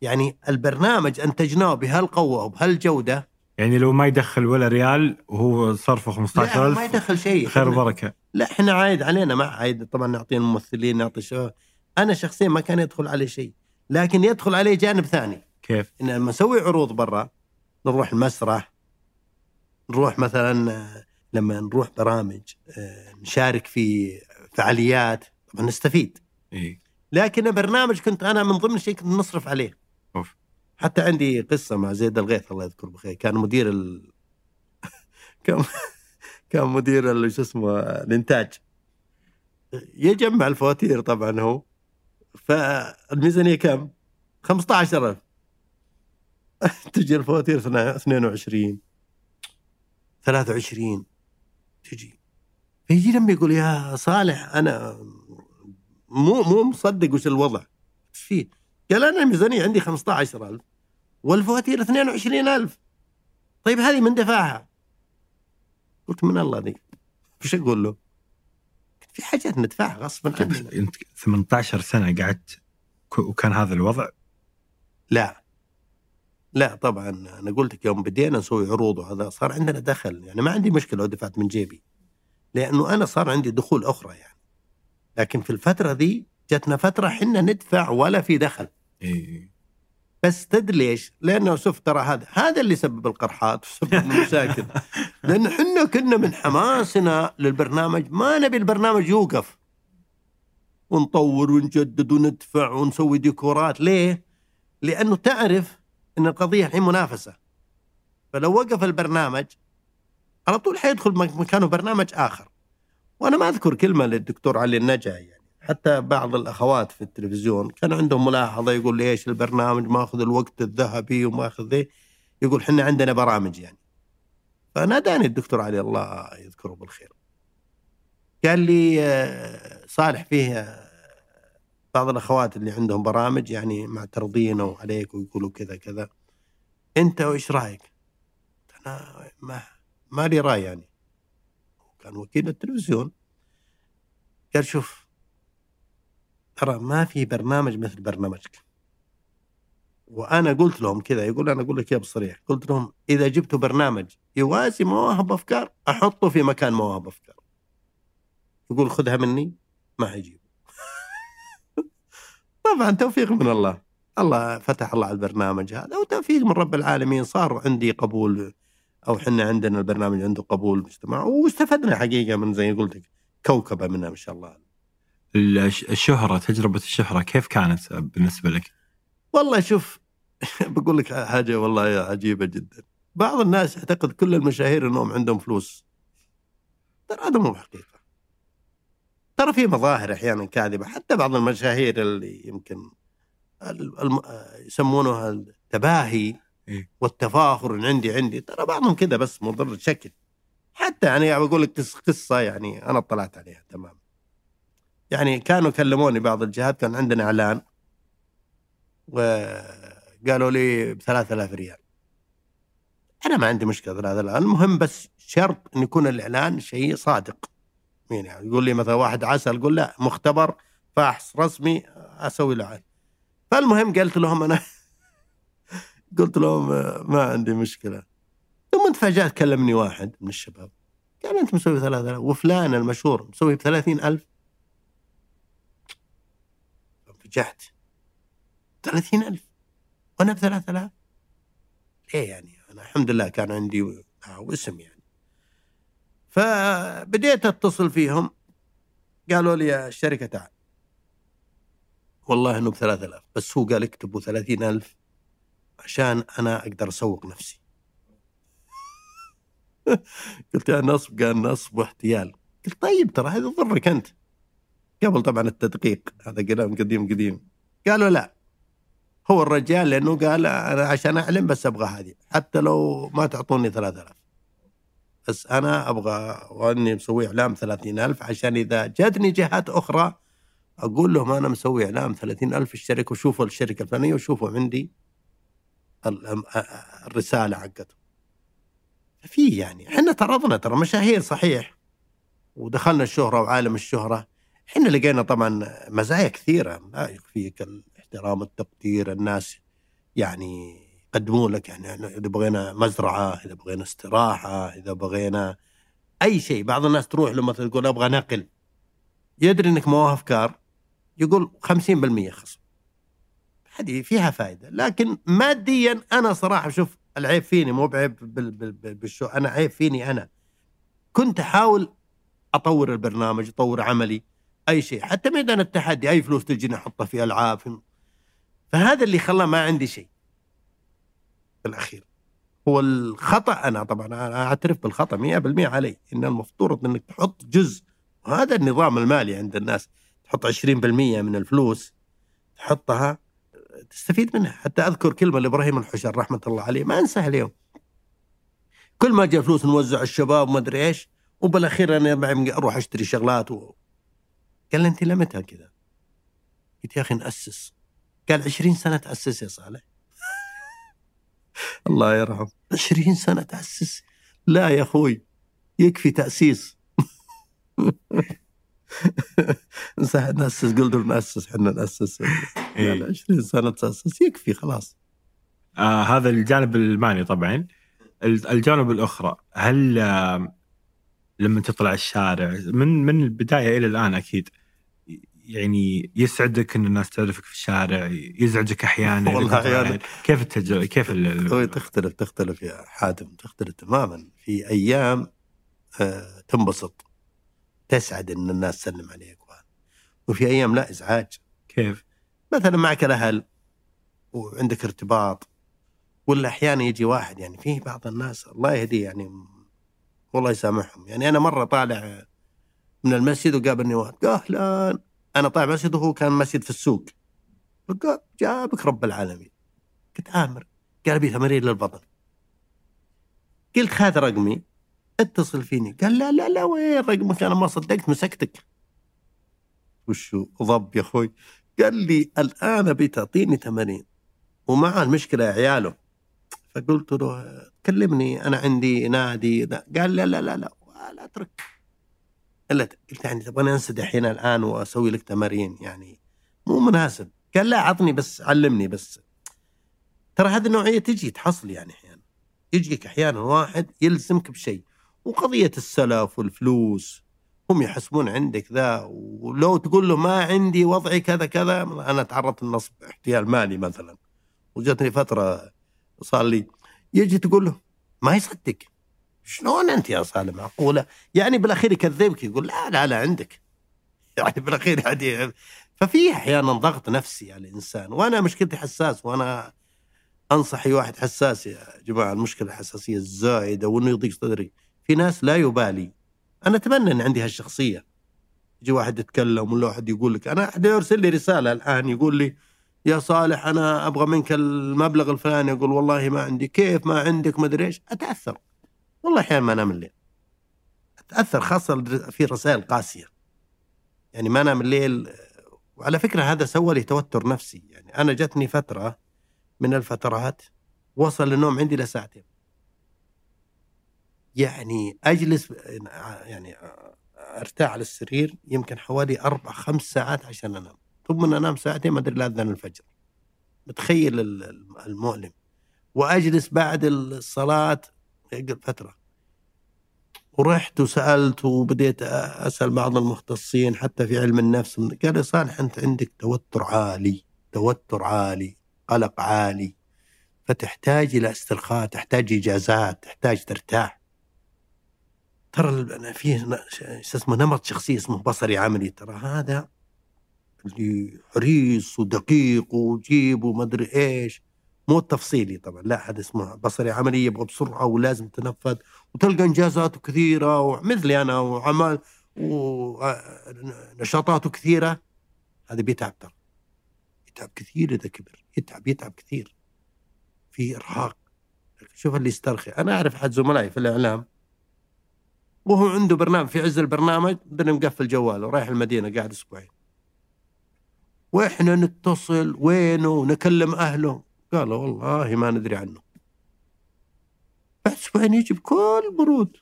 يعني البرنامج أنتجناه بهالقوة وبهالجوده يعني لو ما يدخل ولا ريال وهو صرفه لا 15000 ما يدخل شيء. خير وبركة. لا إحنا عايد علينا ما عايد طبعا نعطي الممثلين نعطي شو. أنا شخصيا ما كان يدخل علي شيء. لكن يدخل علي جانب ثاني. كيف؟ إن لما نسوي عروض برا نروح المسرح نروح مثلا لما نروح برامج آه، نشارك في فعاليات طبعا نستفيد. إي. لكن برنامج كنت أنا من ضمن الشيء كنت نصرف عليه. أوف. حتى عندي قصة مع زيد الغيث الله يذكره بخير. كان مدير ال... كان كان مدير شو اسمه الإنتاج. يجمع الفواتير طبعا هو. فالميزانية كم؟ 15000 تجي الفواتير 22 23 تجي فيجي لما يقول يا صالح أنا مو مو مصدق وش الوضع إيش فيه؟ قال أنا الميزانية عندي 15000 والفواتير 22000 طيب هذه من دفعها؟ قلت من الله ذي وش أقول له؟ في حاجات ندفعها غصبا عننا انت 18 سنة قعدت وكان هذا الوضع؟ لا. لا طبعا أنا قلت لك يوم بدينا نسوي عروض وهذا صار عندنا دخل. يعني ما عندي مشكلة لو دفعت من جيبي لأنه أنا صار عندي دخول أخرى يعني. لكن في الفترة ذي جتنا فترة حنا ندفع ولا في دخل. اي بس تدري ليش؟ لأنه شوف ترى هذا هذا اللي سبب القرحات وسبب المشاكل. لأن إحنا كنا من حماسنا للبرنامج ما نبي البرنامج يوقف. ونطور ونجدد وندفع ونسوي ديكورات. ليه؟ لأنه تعرف إن القضية الحين منافسة. فلو وقف البرنامج على طول حيدخل مك- مكانه برنامج آخر. وأنا ما أذكر كلمة للدكتور علي النجا يعني حتى بعض الأخوات في التلفزيون كان عندهم ملاحظة يقول لي إيش البرنامج ماخذ الوقت الذهبي وماخذ ذي؟ يقول حنا عندنا برامج يعني. فناداني الدكتور علي الله يذكره بالخير. قال لي آه، صالح فيه آه، بعض الأخوات اللي عندهم برامج يعني معترضين عليك ويقولوا كذا كذا. أنت وإيش رأيك؟ أنا ما ما لي رأي يعني. كان وكيل التلفزيون. قال شوف ترى ما في برنامج مثل برنامجك. وأنا قلت لهم كذا يقول أنا أقول لك يا بصريح قلت لهم إذا جبتوا برنامج يوازي مواهب أفكار أحطه في مكان مواهب أفكار. يقول خذها مني ما حيجيب. طبعا توفيق من الله. الله فتح الله على البرنامج هذا وتوفيق من رب العالمين. صار عندي قبول أو حنا عندنا البرنامج عنده قبول مجتمع واستفدنا حقيقة من زي قلت لك كوكبة منها ما شاء الله. الشهرة تجربة الشهرة كيف كانت بالنسبة لك؟ والله شوف بقول لك حاجة والله عجيبة جدا. بعض الناس يعتقد كل المشاهير إنهم عندهم فلوس. ترى هذا مو حقيقه ترى في مظاهر أحيانا كاذبة. حتى بعض المشاهير اللي يمكن يسمونها التباهي إيه. والتفاخر إن عندي عندي. ترى بعضهم كذا بس مضر شكل. حتى يعني بقول لك قص- قصة يعني أنا اطلعت عليها تمام يعني كانوا كلموني بعض الجهات كان عندنا إعلان وقالوا لي ب 3000 ريال. أنا ما عندي مشكلة 3000 المهم بس شرط إن يكون الإعلان شيء صادق. يعني يقول لي مثلا واحد عسل أقول لا مختبر فاحص رسمي أسوي له فالمهم قلت لهم أنا قلت لهم ما عندي مشكلة. ثم تفاجأت كلمني واحد من الشباب قال أنت مسوي 3000 وفلان المشهور مسوي ب 30000 فجعت 30000 وأنا ب 3000 ليه يعني؟ أنا الحمد لله كان عندي آه، اسم يعني. فبديت اتصل فيهم. قالوا لي يا الشركة تعال. والله إنه ب 3000 بس هو قال اكتبوا 30000 عشان أنا أقدر أسوق نفسي. قلت يا نصب قال نصب واحتيال. قلت طيب ترى هذا ضرك أنت. قبل طبعا التدقيق هذا كلام قديم قديم. قالوا لا. هو الرجال لأنه قال أنا عشان أعلم بس أبغى هذه حتى لو ما تعطوني 3000 بس أنا أبغى وأني مسوي إعلام 30000 عشان إذا جاتني جهات أخرى أقول لهم أنا مسوي إعلام 30000 اشترك وشوفوا الشركة الفلانية وشوفوا عندي الرسالة حقته في يعني إحنا ترضنا ترى مشاهير صحيح. ودخلنا الشهرة وعالم الشهرة. إحنا لقينا طبعا مزايا كثيرة. لا يكفيك الاحترام والتقدير الناس يعني يقدموا لك يعني إذا بغينا مزرعة إذا بغينا استراحة إذا بغينا أي شيء. بعض الناس تروح له مثلا تقول أبغى نقل يدري إنك ما أفكار. يقول 50% خصم. هذه فيها فائده لكن ماديا أنا صراحة شوف العيب فيني مو بعيب بالشو. أنا عيب فيني أنا. كنت أحاول أطور البرنامج أطور عملي. أي شيء. حتى ميدان التحدي أي فلوس تجيني احطها في ألعاب فهذا اللي خلى ما عندي شيء. في الأخير. هو الخطأ أنا طبعا أنا أعترف بالخطأ 100% علي. إن المفترض إنك تحط جزء. وهذا النظام المالي عند الناس. تحط 20% من الفلوس تحطها تستفيد منها. حتى أذكر كلمة لإبراهيم الحشر رحمة الله عليه. ما أنساها اليوم. كل ما جاء فلوس نوزع الشباب وما أدري إيش وبالأخير أنا أروح أشتري شغلات و... قال أنت لمتى كذا؟ قلت يا أخي نأسس. قال 20 سنة تأسس يا صالح. الله يرحم 20 سنة تأسس. لا يا أخوي يكفي تأسيس. نأسس قلت نأسس إحنا نأسس. إيه. 20 سنة تأسس يكفي خلاص. آه هذا الجانب الماني طبعا. الجانب الأخرى هل آه لما تطلع الشارع من من البداية إلى الآن أكيد يعني يسعدك إن الناس تعرفك في الشارع يزعجك أحيانا والله أحيانا كيف التجربة؟ كيف ال... تختلف تختلف يا حاتم تختلف تماما. في أيام آه تنبسط تسعد إن الناس تسلم عليك وفي أيام لا إزعاج. كيف؟ مثلا معك الأهل وعندك ارتباط ولا أحيانا يجي واحد يعني في بعض الناس الله يهديه يعني والله يسامحهم. يعني أنا مرة طالع من المسجد وقابلني واحد أهلا. أنا طالع مسجد وهو كان مسجد في السوق. فقال جابك رب العالمين. قلت آمر. قال أبي تمارين للبطن قلت خذ رقمي. اتصل فيني. قال لا لا لا وين رقمك؟ أنا ما صدقت مسكتك. وشو ضب يا أخوي. قال لي الآن أبي تعطيني تمارين ومع المشكلة يا عياله. فقلت له كلمني. أنا عندي نادي. قال لا لا لا لا لا أترك. الا قلت يعني تبغاني انسدح هنا الآن وأسوي لك تمارين يعني مو مناسب. قال لا عطني بس علمني بس. ترى هذه النوعية تجي تحصل يعني أحيانا. يجيك أحيانا واحد يلزمك بشيء وقضية السلف والفلوس هم يحسبون عندك ذا ولو تقول له ما عندي وضعي كذا كذا أنا تعرضت لنصب احتيال مالي مثلا. وجتني فترة صار لي يجي تقول له ما يصدق. شلون أنت يا صالح معقوله؟ يعني بالأخير يكذبك يقول لا لا لا عندك. يعني بالأخير يعني ففي أحيانا ضغط نفسي على الإنسان وأنا مشكلتي حساس وأنا أنصح أي واحد حساس يا جماعة المشكلة الحساسية الزايدة وإنه يضيق صدري. في ناس لا يبالي. أنا أتمنى إن عندي هالشخصية. يجي واحد يتكلم ولا واحد يقول لك أنا أحد يرسل لي رسالة الآن يقول لي يا صالح أنا أبغى منك المبلغ الفلاني أقول والله ما عندي كيف ما عندك ما أدري إيش. أتأثر. والله أحيانا ما انام الليل. أتأثر خاصة في رسائل قاسية. يعني ما انام الليل وعلى فكرة هذا سوى لي توتر نفسي. يعني أنا جتني فترة من الفترات وصل النوم عندي لساعتين يعني أجلس يعني أرتاح على السرير يمكن حوالي أربع خمس ساعات عشان أنام. ثم أنام ساعتين ما أدري لا اذن الفجر. متخيل المؤلم. وأجلس بعد الصلاة فترة. ورحت وسألت وبديت أسأل بعض المختصين حتى في علم النفس قال لي صالح أنت عندك توتر عالي توتر عالي قلق عالي فتحتاج إلى استرخاء تحتاج إجازات تحتاج ترتاح. ترى في اسمه نمط شخصيه اسمه بصري عملي ترى هذا اللي حريص ودقيق وجيب وما أدري إيش. مو التفصيلي طبعا لا هذا اسمه بصري عملي يبغى بسرعة ولازم تنفذ وتلقى إنجازاته كثيرة ومثلي أنا وعمل ونشاطاته كثيرة هذا بيتعب ترى يتعب كثير إذا كبر يتعب يتعب كثير في إرهاق. شوف اللي يسترخي. أنا أعرف أحد زملائي في الإعلام وهو عنده برنامج في عز البرنامج بنا مقفل جواله رايح المدينة قاعد أسبوعين. وإحنا نتصل وينه ونكلم أهله؟ قالوا والله ما ندري عنه. بعد أسبوعين يجي بكل برود.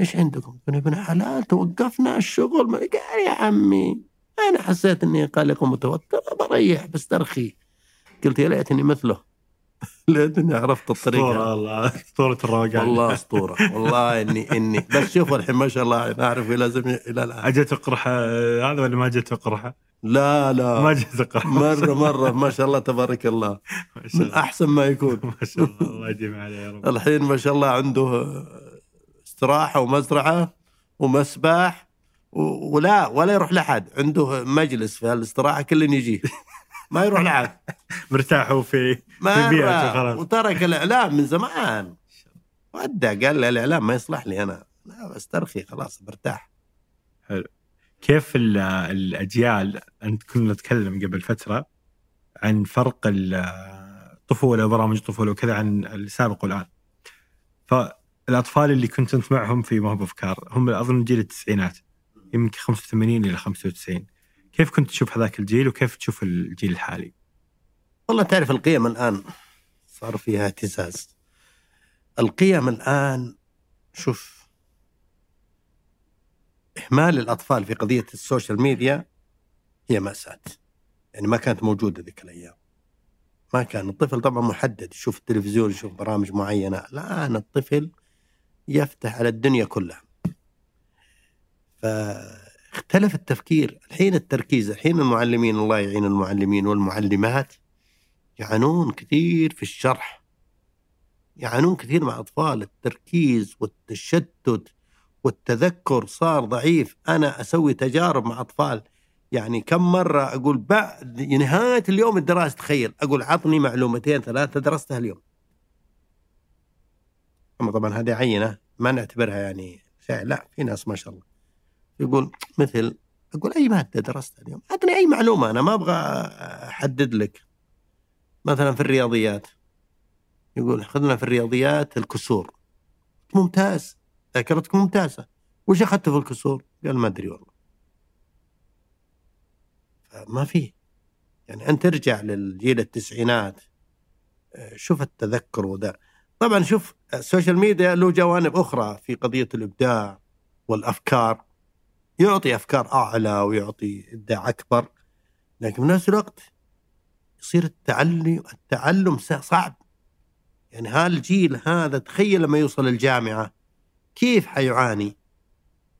إيش عندكم؟ قلنا ابن حلال توقفنا الشغل. ما قال يا عمي أنا حسيت إني قلق ومتوتر بريح بسترخي قلت يا ليتني مثله. ليتني عرفت الطريقة. أسطورة والله أسطورة الروقان والله أسطورة. والله اني اني بس شوف الحين ما شاء الله أنا أعرف لازم إلى الآن. اجت قرحه هذا ولا ما جت قرحه؟ لا لا. ما قرحه مرة مرة. ما شاء الله تبارك الله. ما شاء من أحسن ما يكون. ما شاء الله. الله يديم عليه يا رب. الحين ما شاء الله عنده استراحة ومزرعة ومسبح ولا ولا يروح لحد عنده مجلس في الاستراحة كل يجي. ما يروح لحد مرتاح هو في في بيئته مرة خلاص. وترك الإعلام من زمان. ودع قال لي الإعلام ما يصلح لي أنا. لا بسترخي خلاص برتاح. كيف ال- الأجيال أنت كنا نتكلم قبل فترة عن فرق ال- الطفوله برامج الطفوله وكذا عن السابق والان فالأطفال اللي كنت أنت معهم في ما هو بأفكار هم أظن جيل التسعينات يمكن 85 إلى 95 كيف كنت تشوف هذاك الجيل وكيف تشوف الجيل الحالي؟ والله تعرف القيم الآن صار فيها اهتزاز. القيم الآن شوف إهمال الأطفال في قضية الـ social media هي مأساة. يعني ما كانت موجودة ذيك الأيام. ما كان الطفل طبعا محدد يشوف التلفزيون يشوف برامج معينة. الآن الطفل يفتح على الدنيا كلها. فاختلف التفكير. الحين التركيز الحين المعلمين الله يعين المعلمين والمعلمات يعانون كثير في الشرح. يعانون كثير مع أطفال. التركيز والتشتت والتذكر صار ضعيف. أنا أسوي تجارب مع أطفال. يعني كم مرة أقول بعد نهاية اليوم الدراسي تخيل أقول عطني معلومتين ثلاثة درستها اليوم. أما طبعا هذه عينة ما نعتبرها يعني شيء لا في ناس ما شاء الله. يقول مثل أقول أي مادة درستها اليوم؟ أعطني أي معلومة أنا ما أبغى أحدد لك. مثلا في الرياضيات. يقول اخذنا في الرياضيات الكسور. ممتاز. ذاكرتك ممتازة. وش اخذته في الكسور؟ قال ما أدري والله. فما في. يعني أنت ترجع للجيل التسعينات آه، شوف التذكر وذا. طبعا شوف الـ social media له جوانب أخرى في قضية الإبداع والأفكار. يعطي أفكار أعلى ويعطي إبداع أكبر لكن في نفس الوقت يصير التعلم التعلم صعب. يعني هالجيل هذا تخيل لما يوصل الجامعة كيف حيعاني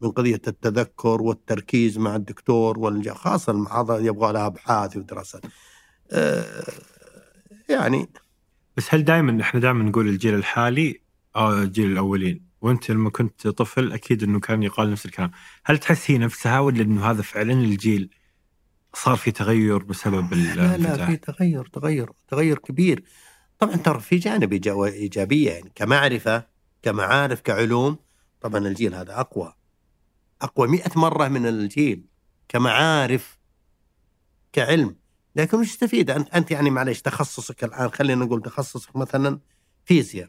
من قضية التذكر والتركيز مع الدكتور. خاصة المحاضرة يبغى لها أبحاث ودراسات. آه يعني بس هل دائما إحنا دائما نقول الجيل الحالي أو الجيل الأولين؟ وأنت لما كنت طفل أكيد إنه كان يقال نفس الكلام. هل تحس هي نفسها ولا إنه هذا فعلا الجيل صار في تغير بسبب لا لا في تغير تغير تغير كبير. طبعا ترى في جانب إيجابية يعني. كمعرفة كمعارف كعلوم. طبعا الجيل هذا أقوى. أقوى مئة مرة من الجيل كمعارف كعلم. لكن وش تستفيد؟ أنت أنت يعني معلش تخصصك الآن خلينا نقول تخصصك مثلا فيزياء.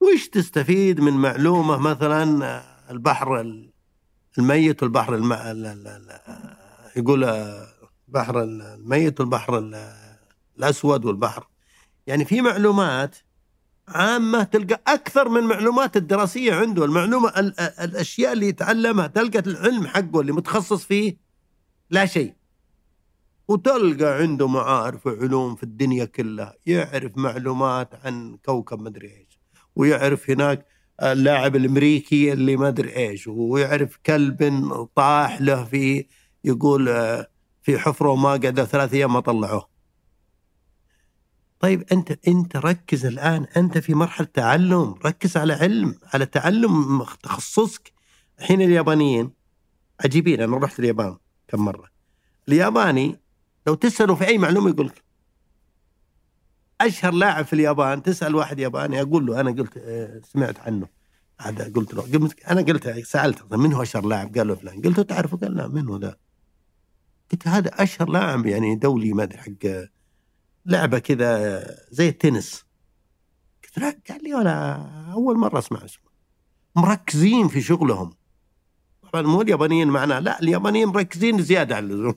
وش تستفيد من معلومة مثلا البحر الميت والبحر الم... ال- ال- ال- يقول البحر الميت والبحر ال- الأسود والبحر. يعني في معلومات عامة تلقى أكثر من معلومات الدراسية عنده. المعلومة ال- ال- الأشياء اللي يتعلمها تلقى العلم حقه اللي متخصص فيه لا شيء. وتلقى عنده معارف وعلوم في الدنيا كلها يعرف معلومات عن كوكب مدري إيش ويعرف هناك اللاعب الأمريكي اللي ما أدري إيش ويعرف كلب طاح له في يقول آه، في حفره وما قعد ثلاث أيام ما طلعوه. طيب أنت أنت ركز الآن أنت في مرحلة تعلم ركز على علم على تعلم تخصصك الحين اليابانيين عجيبين أنا رحت اليابان كم مرة الياباني لو تساله في أي معلومة يقول لك أشهر لاعب في اليابان تسأل واحد ياباني أقول له أنا قلت آه، سمعت عنه هذا قلت له قلت أنا قلت سالته من هو أشهر لاعب؟ قال له فلان قلت له تعرفه؟ قال لا من هو ذا؟ قلت هذا أشهر لاعب يعني دولي ما أدري حق لعبة كذا زي التنس. قلت له قال لي أنا أول مرة أسمع اسمه. مركزين في شغلهم. طبعا مو اليابانيين معنا لا اليابانيين مركزين زيادة عن اللزوم.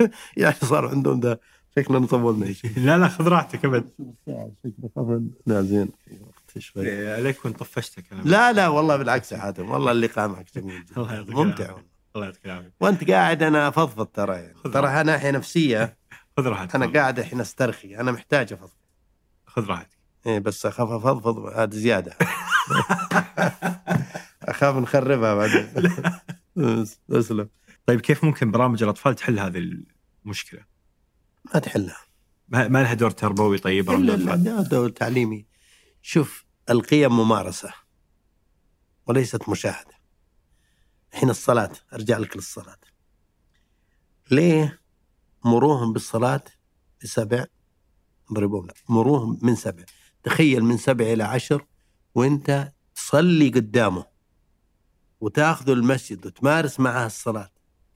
يعني صار عندهم ذا شكلنا نطولنا شيء لا لا خذ راحتك أبد. لا زين. شوي. إيه، عليك وان طفشتك أنا. لا لا والله بالعكس يا حاتم والله اللقاء معك جميل جدا. الله يعطيك ممتع. الله يعطيك العافية. وأنت قاعد أنا أفضفض ترى يعني. ترى ناحية نفسية خذ راحتك أنا قاعد الحين أسترخي أنا محتاج أفضفض. خذ راحتك. إيه بس أخاف أفضفض هذا زيادة. أخاف نخربها بعدين. أسلم. طيب كيف ممكن برامج الأطفال تحل هذه المشكلة؟ ما تحلها. ما ما لها دور تربوي طيب برامج الا الأطفال؟ الدور تعليمي. شوف القيم ممارسة وليست مشاهدة. الحين الصلاة أرجع لك للصلاة. ليه؟ مروهم بالصلاة بسبع ضربوهم لا مروهم من سبع. تخيل من سبع إلى عشر وأنت تصلي قدامه وتاخذه المسجد وتمارس معه الصلاة.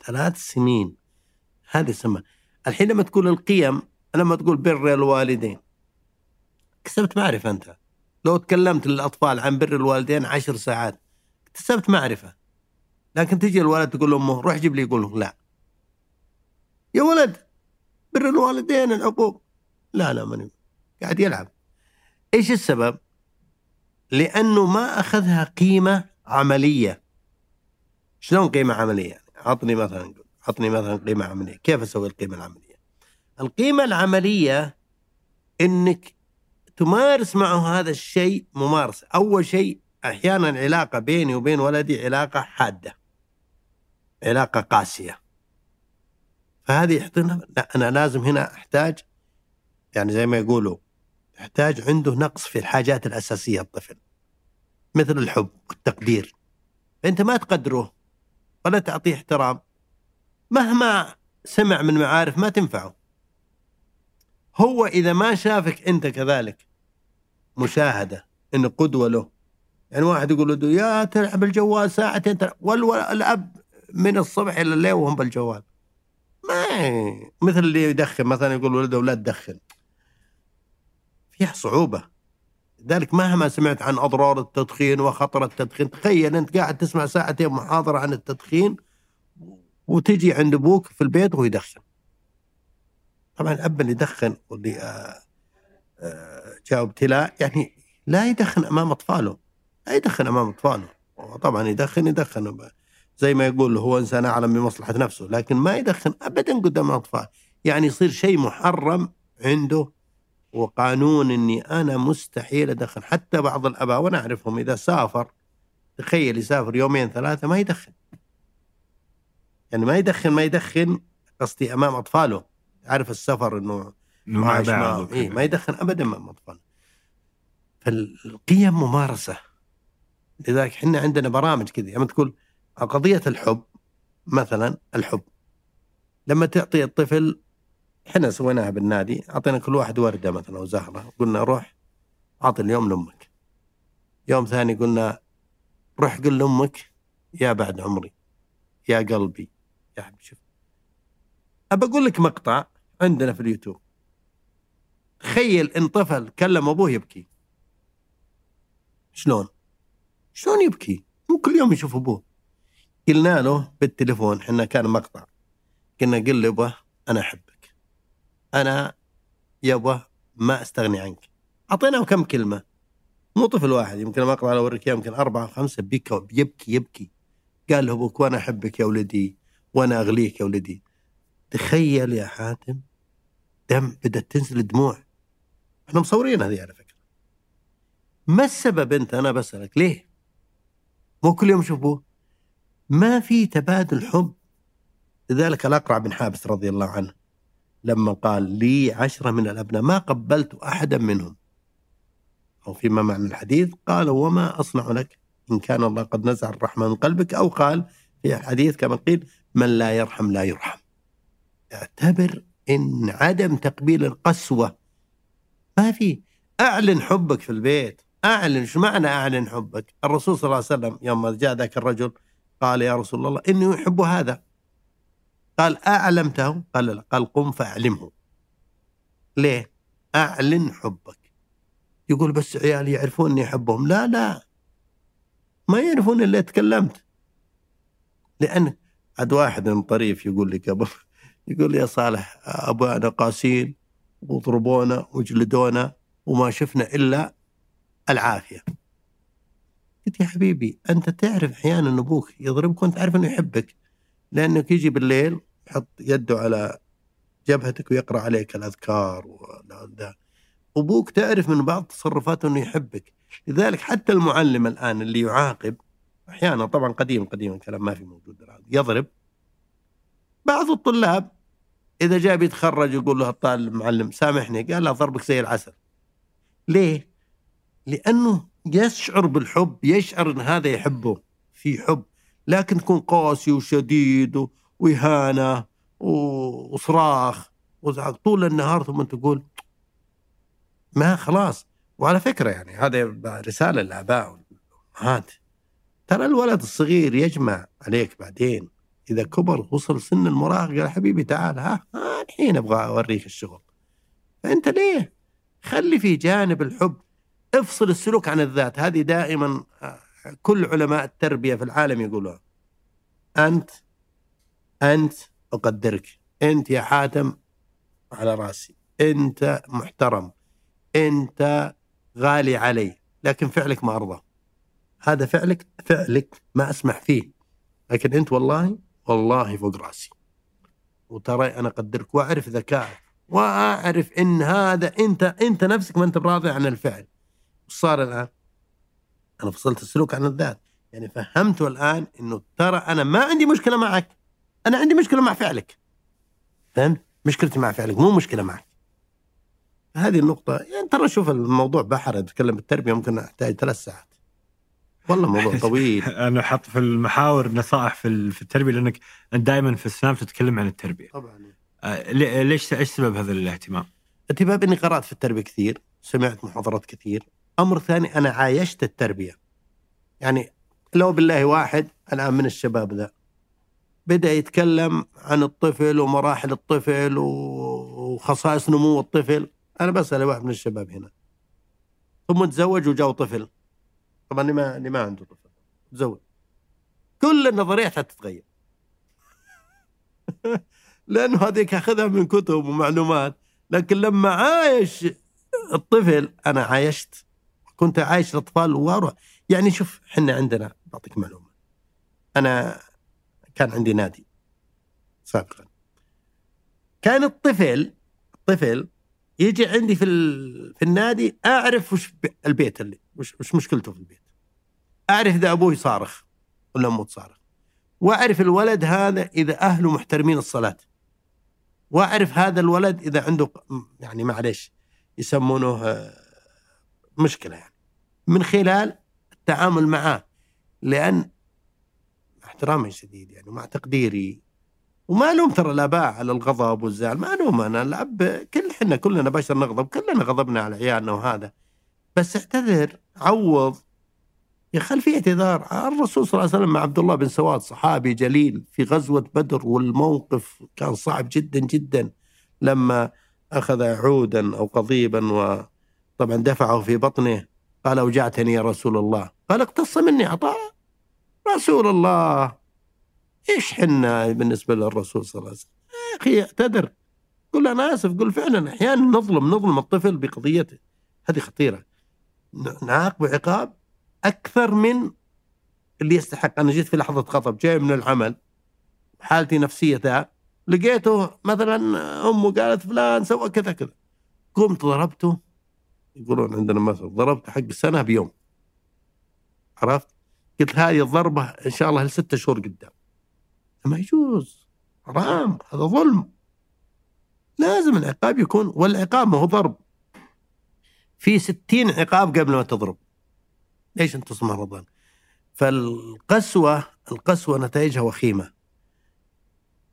ثلاث سنين. هذه سمى الحين لما تقول القيم لما تقول بر الوالدين. كسبت معرفة أنت. لو تكلمت للأطفال عن بر الوالدين عشر ساعات اكتسبت معرفة. لكن تجي الولد تقول لأمه روح جيب لي. يقول لا. يا ولد بر الوالدين العقوق لا لا ماني قاعد يلعب إيش السبب؟ لأنه ما أخذها قيمة عملية شلون قيمة عملية؟ عطني مثلا عطني مثلا قيمة عملية كيف أسوي القيمة العملية؟ القيمة العملية إنك تمارس معه هذا الشيء ممارسة أول شيء أحيانا علاقة بيني وبين ولدي علاقة حادة علاقة قاسية فهذه يحطنا لا أنا لازم هنا أحتاج يعني زي ما يقولوا يحتاج عنده نقص في الحاجات الأساسية الطفل مثل الحب والتقدير. أنت ما تقدره ولا تعطيه احترام مهما سمع من معارف ما تنفعه. هو إذا ما شافك أنت كذلك مشاهدة إنه قدوة له. يعني واحد يقول له يا تلعب الجوال ساعتين والاب من الصبح إلى الليل وهم بالجوال. ما مثل اللي يدخن مثلا يقول ولده لا تدخن فيها صعوبة. لذلك مهما سمعت عن أضرار التدخين وخطر التدخين تخيل أنت قاعد تسمع ساعتين محاضرة عن التدخين وتجي عند أبوك في البيت وهو يدخن. طبعا الاب اللي يدخن واللي آه، آه، جاء ابتلاء يعني لا يدخن أمام أطفاله. لا يدخن أمام أطفاله. هو طبعا يدخن يدخن. زي ما يقول هو إنسان أعلم بمصلحة نفسه لكن ما يدخن ابدا قدام الأطفال. يعني يصير شيء محرم عنده وقانون إني أنا مستحيل أدخن. حتى بعض الأباء وأنا أعرفهم إذا سافر تخيل يسافر يومين ثلاثة ما يدخن. يعني ما يدخن ما يدخن قصدي أمام أطفاله. عارف السفر إنه مع بعض. إيه ما يدخن ابدا مع الاطفال فالقيم ممارسة. لذلك إحنا عندنا برامج كذا لما تقول قضية الحب مثلا الحب. لما تعطي الطفل إحنا سويناها بالنادي أعطينا كل واحد وردة مثلا أو زهره قلنا روح اعطي اليوم لأمك. يوم ثاني قلنا روح قل لأمك يا بعد عمري يا قلبي يا حبيبي. شوف. أبى أقول لك مقطع عندنا في اليوتيوب. تخيل إن طفل كلم أبوه يبكي. شلون؟ شلون يبكي؟ مو كل يوم يشوف أبوه. قلنا له بالتليفون إحنا كان مقطع. قلنا قل يبا أنا أحبك. أنا يبا ما أستغني عنك. أعطيناه كم كلمة. مو طفل واحد يمكن المقطع لو اوريك يمكن أربعة خمسة بكى يبكي يبكي. قال له أبوك وأنا أحبك يا ولدي وأنا أغليك يا ولدي. تخيل يا حاتم دم بدأت تنزل دموع. إحنا مصورين هذه على فكرة. ما السبب أنت؟ أنا بسألك ليه؟ مو كل يوم يشوفوه ما في تبادل حب. لذلك الأقرع بن حابس رضي الله عنه لما قال لي عشرة من الأبناء ما قبلت أحدا منهم. أو فيما معنى الحديث قال وما أصنع لك. إن كان الله قد نزع الرحمة من قلبك أو قال في الحديث كما قيل من لا يرحم لا يرحم. اعتبر إن عدم تقبيل القسوة ما في. أعلن حبك في البيت. أعلن. شو معنى أعلن حبك؟ الرسول صلى الله عليه وسلم يوم جاء ذاك الرجل قال يا رسول الله اني احب هذا. قال أعلمته؟ قال لا. قال قم فأعلمه. ليه؟ أعلن حبك. يقول بس عيالي يعرفون اني أحبهم. لا لا. ما يعرفون إلا تكلمت. لأن عاد واحد من طريف يقول لي قبل يقول لي يا صالح ابونا قاسين وضربونا وجلدونا وما شفنا إلا العافية. قلت يا حبيبي أنت تعرف أحيانا أبوك يضربك وأنت عارف إنه يحبك لأنك يجي بالليل يحط يده على جبهتك ويقرأ عليك الأذكار وذا أبوك تعرف من بعض تصرفاته إنه يحبك. لذلك حتى المعلم الآن اللي يعاقب أحيانا طبعا قديم قديم الكلام ما في موجود الان يضرب. بعض الطلاب إذا جاء بيتخرج يقول له الطالب المعلم سامحني قال له ضربك زي العسل. ليه؟ لأنه يشعر بالحب يشعر إن هذا يحبه في حب. لكن تكون قاسي وشديد وإهانة وصراخ وزعق. طول النهار ثم تقول ما خلاص. وعلى فكرة يعني هذا رسالة للاباء والأمهات. ترى الولد الصغير يجمع عليك بعدين. إذا كبر وصل سن المراهقه قال حبيبي تعال ها, ها الحين أبغى أوريك الشغل. فأنت ليه؟ خلي في جانب الحب. افصل السلوك عن الذات. هذه دائما آه، كل علماء التربية في العالم يقولون أنت أنت أقدرك. أنت يا حاتم على رأسي. أنت محترم. أنت غالي علي. لكن فعلك ما أرضى. هذا فعلك فعلك ما أسمح فيه. لكن أنت والله والله فوق رأسي. وترى أنا أقدرك وأعرف ذكائك وأعرف إن هذا أنت أنت نفسك ما أنت براضي عن الفعل. صار الآن؟ أنا فصلت السلوك عن الذات يعني فهمته الآن إنه ترى أنا ما عندي مشكلة معك أنا عندي مشكلة مع فعلك فهمت؟ مشكلتي مع فعلك مو مشكلة معك هذه النقطة يعني ترى شوف الموضوع بحر أتكلم بالتربية ممكن أحتاج ثلاث ساعات والله موضوع طويل أنا أحط في المحاور نصائح في في التربية لأنك أنت دائما في السناب تتكلم عن التربية. طبعا آه، ليش إيش سبب هذا الاهتمام؟ اهتمام إني قرأت في التربية كثير، سمعت محاضرات كثير، أمر ثاني أنا عايشت التربية. يعني لو بالله واحد الان من الشباب ذا بدأ يتكلم عن الطفل ومراحل الطفل وخصائص نمو الطفل، أنا بسال واحد من الشباب هنا. ثم تزوج وجاء طفل. طبعا اللي ما اللي ما عنده طفل تزوج. كل النظريات حتتغير. لأنه هذيك أخذها من كتب ومعلومات لكن لما عايش الطفل أنا عايشت كنت عايش الاطفال وأروح. يعني شوف إحنا عندنا بعطيك معلومة. أنا كان عندي نادي سابقا. كان الطفل الطفل يجي عندي في في النادي أعرف وش البيت اللي وش, وش مشكلته في البيت. أعرف إذا أبوي صارخ ولا امه تصارخ وأعرف الولد هذا إذا أهله محترمين الصلاة. وأعرف هذا الولد إذا عنده يعني معلش يسمونه آه، مشكلة يعني. من خلال التعامل معه لأن احترامي شديد يعني مع تقديري. وما لوم ترى الاباء على الغضب والزعل ما لوم أنا الاب كل إحنا كلنا بشر نغضب كلنا غضبنا على عيالنا وهذا. بس اعتذر عوض. يا في اعتذار. الرسول صلى الله عليه وسلم مع عبد الله بن سواد صحابي جليل في غزوة بدر والموقف كان صعب جدا جدا لما أخذ عودا أو قضيبا وطبعا دفعه في بطنه. قال اوجعتني يا رسول الله. قال اقتص مني عطاء رسول الله. إيش حنا بالنسبة للرسول صلى الله عليه وسلم؟ يا أخي اعتذر. قل أنا آسف. قل فعلا أحيانا نظلم نظلم الطفل بقضيته. هذه خطيرة. نعاقبه عقاب أكثر من اللي يستحق. أنا جيت في لحظة غضب جاي من العمل حالتي نفسية ذا لقيته مثلا أمه قالت فلان سوى كذا كذا. قمت ضربته. يقولون عندنا مثل ضربته حق السنة بيوم. عرفت؟ قلت هذه الضربة إن شاء الله لستة شهور قدام. ما يجوز. حرام. هذا ظلم. لازم العقاب يكون والعقاب ما هو ضرب. في ستين عقاب قبل ما تضرب. ليش انتصم رمضان؟ فالقسوة القسوة نتائجها وخيمة.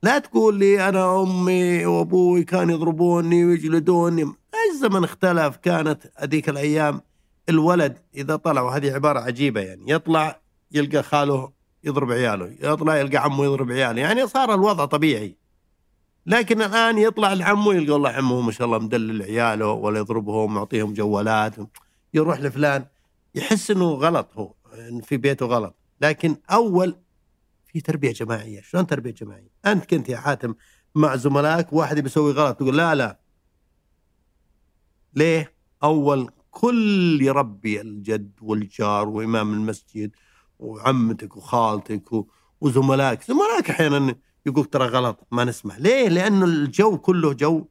لا تقول لي أنا أمي وأبوي كانوا يضربوني ويجلدوني. الزمن اختلف كانت هذيك الأيام الولد إذا طلع وهذه عبارة عجيبة يعني يطلع يلقى خاله يضرب عياله يطلع يلقى عمه يضرب عياله يعني صار الوضع طبيعي. لكن الآن يطلع لعمه يلقى والله عمه ما شاء الله مدلل عياله ولا يضربهم معطيهم جوالات يروح لفلان يحس إنه غلط هو إن في بيته غلط. لكن أول في تربية جماعية. شلون تربية جماعية؟ أنت كنت يا حاتم مع زملائك واحد بيسوي غلط تقول لا لا ليه؟ أول كل يربي الجد والجار وإمام المسجد وعمتك وخالتك وزملائك. زملائك أحيانا يقول ترى غلط ما نسمح ليه؟ لأنه الجو كله جو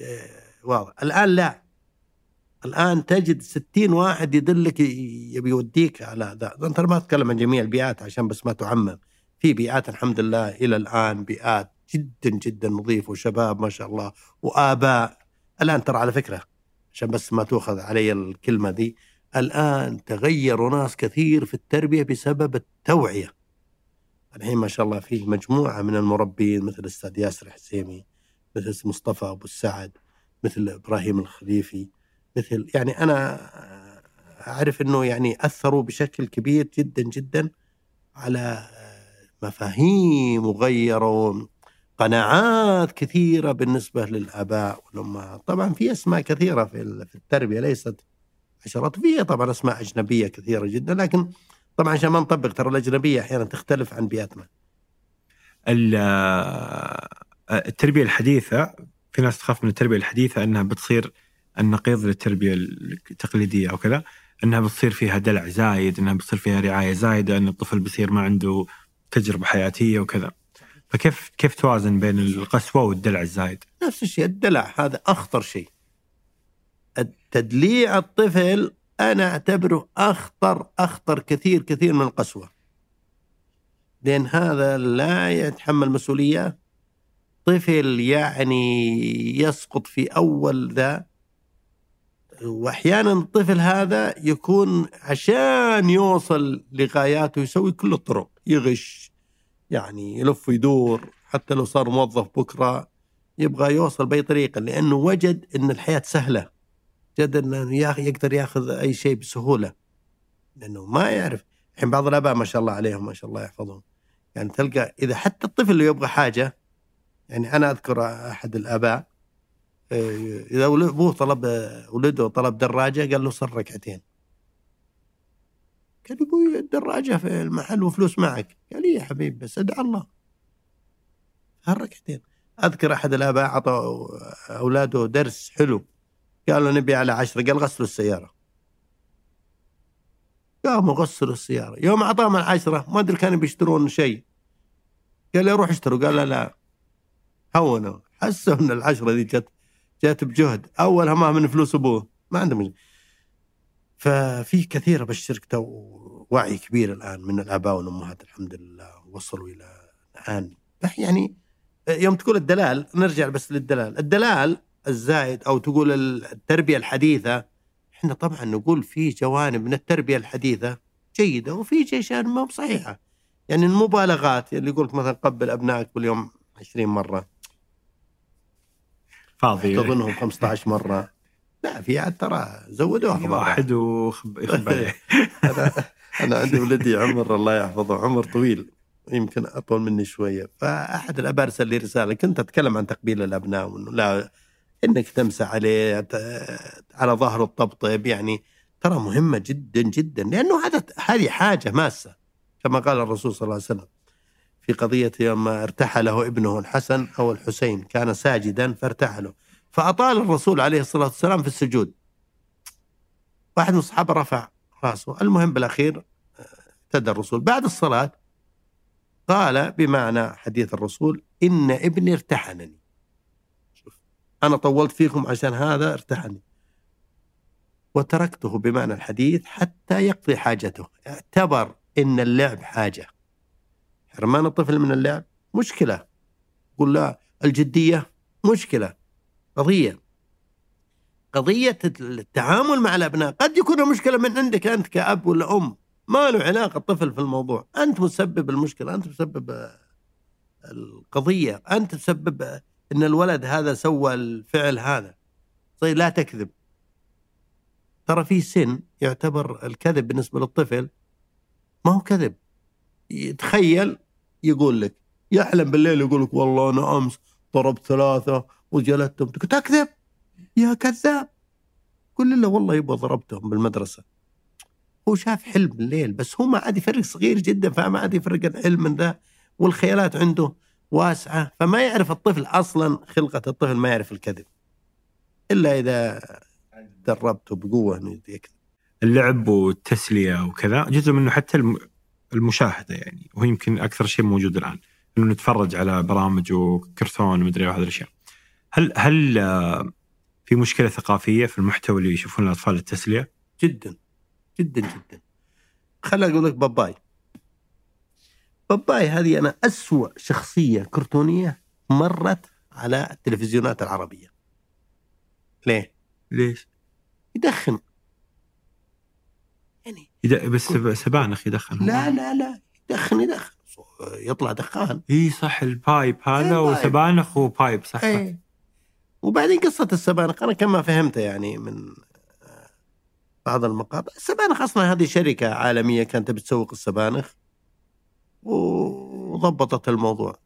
آه، واضح. الآن لا. الآن تجد ستين واحد يدلك يبي يوديك على ذا أنت ما اتكلم عن جميع البيئات عشان بس ما تعمم. في بيئات الحمد لله إلى الآن بيئات جدا جدا نظيفة وشباب ما شاء الله وآباء. الآن ترى على فكرة عشان بس ما تؤخذ علي الكلمة دي. الآن تغيروا ناس كثير في التربية بسبب التوعية. الحين ما شاء الله في مجموعة من المربين مثل الاستاذ ياسر حسيمي مثل مصطفى أبو السعد مثل إبراهيم الخليفي مثل يعني أنا أعرف إنه يعني أثروا بشكل كبير جدا جدا على مفاهيم وغيروا قناعات كثيرة بالنسبة للآباء والأمهات، طبعا في أسماء كثيرة في التربية ليست عشرات. في طبعا أسماء أجنبية كثيرة جدا لكن طبعا عشان ما نطبق ترى الأجنبية أحيانا تختلف عن بيئتنا. ال- التربية الحديثة في ناس تخاف من التربية الحديثة أنها بتصير النقيض للتربية التقليدية أو كذا أنها بتصير فيها دلع زايد أنها بتصير فيها رعاية زايدة أن الطفل بيصير ما عنده تجربة حياتية وكذا. فكيف كيف توازن بين القسوة والدلع الزايد؟ نفس الشيء الدلع هذا أخطر شيء. التدليع الطفل أنا أعتبره أخطر أخطر كثير كثير من القسوة. لأن هذا لا يتحمل مسؤولية طفل يعني يسقط في أول ذا وأحيانا الطفل هذا يكون عشان يوصل لغاياته يسوي كل الطرق يغش يعني يلف ويدور حتى لو صار موظف بكرة يبغى يوصل بأي طريقة لأنه وجد إن الحياة سهلة. جد إنه يقدر ياخذ أي شيء بسهولة. لأنه ما يعرف. الحين بعض الآباء ما شاء الله عليهم ما شاء الله يحفظهم. يعني تلقى إذا حتى الطفل اللي يبغى حاجة يعني أنا أذكر أحد الآباء آه، إذا أبوه طلب ولده طلب دراجة قال له صل ركعتين قال له أبوي الدراجة في المحل وفلوس معك. قال لي يا حبيبي بس أدعى الله. هالركعتين أذكر أحد الآباء أعطى أولاده درس حلو. قالوا نبي على عشرة قال غسلوا السيارة. قاموا غسلوا السيارة. يوم أعطاهم العشرة ما أدري كانوا بيشترون شيء. قال لي روح اشتروا. قال لا لا. هونوا. حسوا إن العشرة دي جت جت بجهد. أول همها من فلوس أبوه. ما عنده مشكلة. ففي كثير ابشرك تو وعي كبير الآن من الآباء والأمهات الحمد لله. وصلوا إلى الآن. يعني يوم تقول الدلال نرجع بس للدلال. الدلال الزائد أو تقول التربية الحديثة إحنا طبعا نقول في جوانب من التربية الحديثة جيدة وفي اشياء ما بصحيحة. يعني المبالغات اللي يقول لك مثلا قبل أبنائك باليوم 20 مرة. فاضي. تظنهم 15 مرة. لا في عاد ترى زودوها. واحد عليه أنا أنا عندي ولدي عمر الله يحفظه عمر طويل يمكن أطول مني شوية. فأحد الاباء ارسل لي رسالة كنت أتكلم عن تقبيل الأبناء وإنه لا إنك تمسح عليه على ظهره الطبطب يعني ترى مهمة جدا جدا لأنه هذا هذه حاجة ماسة كما قال الرسول صلى الله عليه وسلم. في قضية يوم ارتحله ابنه الحسن أو الحسين كان ساجدا فارتحله. فأطال الرسول عليه الصلاة والسلام في السجود. واحد من الصحابة رفع رأسه. المهم بالأخير اهتدى الرسول. بعد الصلاة قال بمعنى حديث الرسول إن ابني ارتحنني. أنا طولت فيكم عشان هذا ارتحني. وتركته بمعنى الحديث حتى يقضي حاجته. اعتبر إن اللعب حاجة. حرمان الطفل من اللعب؟ مشكلة. قل لا الجدية؟ مشكلة. قضية. قضية التعامل مع الأبناء. قد يكون المشكلة من عندك أنت كأب ولا أم. ما له علاقة الطفل في الموضوع. أنت مسبب المشكلة. أنت مسبب آه، القضية. أنت تسبب آه، إن الولد هذا سوى الفعل هذا. زي لا تكذب. ترى في سن يعتبر الكذب بالنسبة للطفل ما هو كذب. يتخيل يقول لك يحلم بالليل يقول لك والله أنا أمس ضربت ثلاثة وجلدتهم. تكذب يا كذاب؟ قل له والله يبغى ضربتهم بالمدرسة. هو شاف حلم بالليل بس هو ما عاد يفرق صغير جدا فما عاد يفرق الحلم من ذا والخيالات عنده واسعة فما يعرف الطفل أصلا خلقة الطفل ما يعرف الكذب. إلا إذا دربته بقوة إنه يكذب اللعب والتسلية وكذا جزء منه حتى الم- المشاهدة يعني وهي يمكن أكثر شيء موجود الآن. إنه نتفرج على برامج وكرتون ومدري وهذه الأشياء. هل هل آه، في مشكلة ثقافية في المحتوى اللي يشوفون الأطفال التسليه؟ جدا جدا جدا خليني أقول لك باباي باباي هذه أنا أسوأ شخصية كرتونية مرت على التلفزيونات العربية ليه؟ ليش؟ يدخن يعني يد- بس سب- سبانخ يدخن لا لا لا يدخن يدخن يطلع دخان إي صح الـ pipe هذا الـ pipe. وسبانخ و pipe صح, صح. إيه وبعدين قصة السبانخ أنا كما فهمت يعني من آه، بعض المقاطع السبانخ أصلا هذه شركة عالمية كانت بتسوق السبانخ وضبطت الموضوع.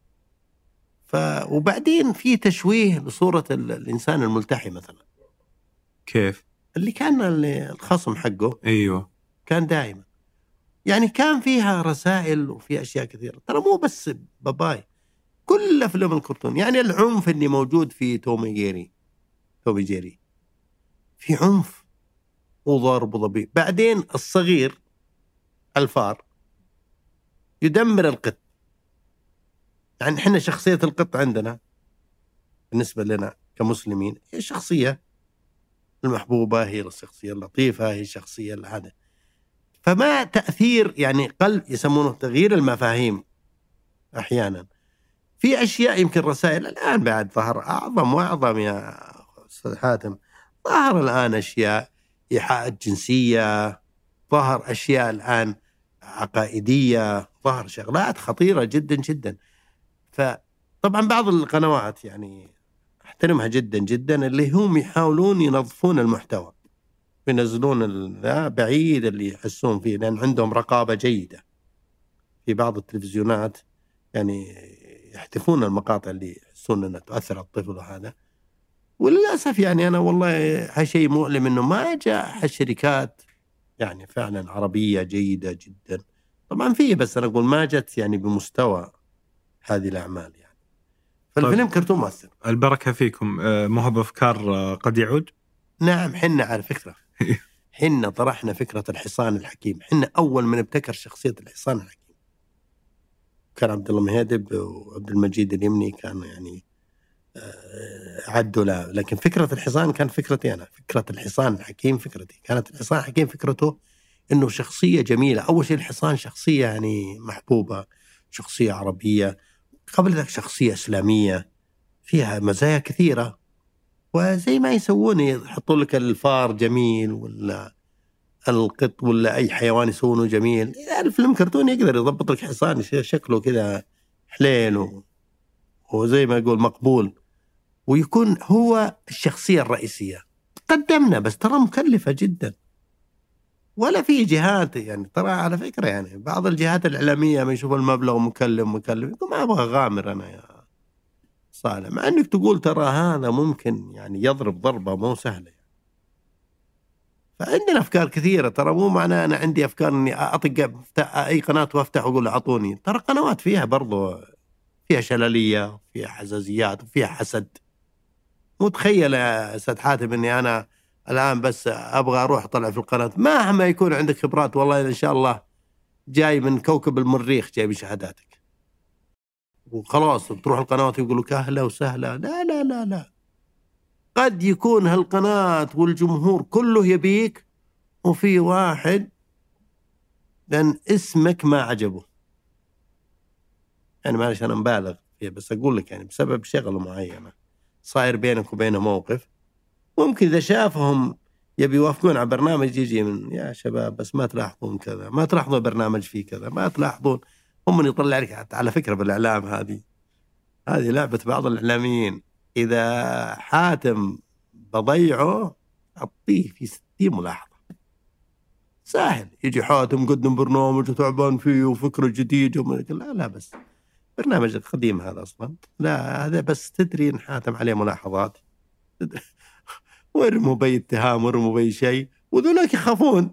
ف وبعدين في تشويه لصورة ال- الإنسان الملتحي مثلا. كيف؟ اللي كان اللي الخصم حقه أيوه. كان دائما يعني كان فيها رسائل وفي أشياء كثيرة. ترى مو بس باباي كل أفلام الكرتون يعني العنف اللي موجود في تومي جيري تومي جيري. في عنف وضرب وضبيب بعدين الصغير الفار يدمر القط. يعني إحنا شخصية القط عندنا بالنسبة لنا كمسلمين هي شخصية المحبوبة هي الشخصية اللطيفة هي الشخصية هذا. فما تأثير يعني قلب يسمونه تغيير المفاهيم أحيانا. في أشياء يمكن رسائل الآن بعد ظهر أعظم وأعظم يا أستاذ حاتم. ظهر الآن أشياء إيحاءات جنسية ظهر أشياء الآن عقائدية ظهر شغلات خطيرة جدا جدا. فطبعا بعض القنوات يعني أحترمها جدا جدا اللي هم يحاولون ينظفون المحتوى. ينزلون بعيد اللي يحسون فيه لأن عندهم رقابة جيدة. في بعض التلفزيونات يعني يحذفون المقاطع اللي يحسون إنها تؤثر على الطفل وهذا. وللأسف يعني أنا والله هالشيء مؤلم إنه ما جاء الشركات يعني فعلا عربية جيدة جدا. طبعا في بس أنا أقول ما جت يعني بمستوى هذه الأعمال يعني. فالفيلم كرتون مؤثر. البركة فيكم. آه، مو هو بافكار آه، قد يعود؟ نعم حنا على فكرة. حنا طرحنا فكرة الحصان الحكيم. حنا أول من ابتكر شخصية الحصان الحكيم. كان عبد الله مهيدب وعبد المجيد اليمني كان يعني آه، عدوا لكن فكرة الحصان كانت فكرتي أنا. فكرة الحصان الحكيم فكرتي. كانت الحصان الحكيم فكرته أنه شخصية جميلة. أول شيء الحصان شخصية يعني محبوبة شخصية عربية. قبل ذلك شخصية إسلامية. فيها مزايا كثيرة. وزي ما يسوون يحطوا لك الفار جميل ولا القط ولا أي حيوان يسوونه جميل. الفيلم كرتون يقدر يضبط لك حصان شكله كذا حليل و... وزي ما يقول مقبول. ويكون هو الشخصية الرئيسية. قدمنا بس ترى مكلفة جدا. ولا في جهات يعني ترى على فكرة يعني بعض الجهات الإعلامية ما يشوفوا المبلغ مكلف مكلف. يقول ما أبغى غامر أنا يا صالح. مع إنك تقول ترى هذا ممكن يعني يضرب ضربة مو سهلة. فعندنا أفكار كثيرة. ترى مو معناه أنا عندي أفكار إني أطق أي قناة وأفتح وأقول أعطوني. ترى قنوات فيها برضو فيها شلالية فيها حزازيات وفيها حسد. مو تخيل يا أستاذ حاتم إني أنا الآن بس أبغى أروح أطلع في القناة. مهما يكون عندك خبرات والله إن شاء الله جاي من كوكب المريخ جاي بشهاداتك. وخلاص بتروح القنوات يقول لك أهلا وسهلا. لا لا لا لا. قد يكون هالقناة والجمهور كله يبيك وفي واحد لأن اسمك ما عجبه. يعني معلش أنا مبالغ فيه بس أقول لك يعني بسبب شغلة معينة صاير بينك وبينه موقف ممكن إذا شافهم يبي يوافقون على برنامج يجي من يا شباب بس ما تلاحظون كذا ما تلاحظون برنامج فيه كذا ما تلاحظون هم من يطلع لك على فكرة بالإعلام هذه. هذه لعبة بعض الإعلاميين. إذا حاتم بضيعه أعطيه في 60 ملاحظة. سهل. يجي حاتم مقدم برنامج وتعبان فيه وفكره جديدة لا لا بس. برنامج قديم هذا أصلا. لا هذا بس تدري إن حاتم عليه ملاحظات. تدري. ويرموا بي اتهام ويرموا بي شيء. وذولاك يخافون.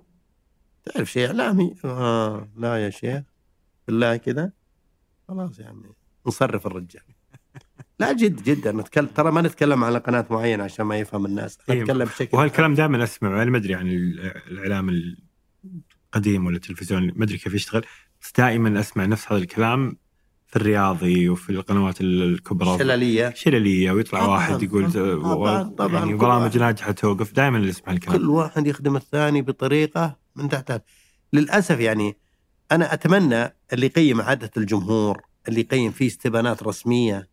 تعرف شيء إعلامي؟ آه لا يا شيخ. بالله كذا خلاص يا عمي. نصرف الرجال. لا جد جدا. نتكلم ترى ما نتكلم على قناة معينة عشان ما يفهم الناس. إيه. نتكلم بشكل وهالكلام دائما اسمعه أنا ما أدري عن ال- الإعلام القديم ولا التلفزيون. ما أدري كيف يشتغل. بس دائما أسمع نفس هذا الكلام في الرياضي وفي القنوات ال- الكبرى. شلالية. شلليه ويطلع طبعاً، واحد يقول طبعاً، طبعاً، يعني برامج. ناجحة توقف. دائما اللي يسمع الكلام. كل واحد يخدم الثاني بطريقة من تحت للأسف يعني أنا أتمنى اللي يقيم عادة الجمهور اللي يقيم فيه استبانات رسمية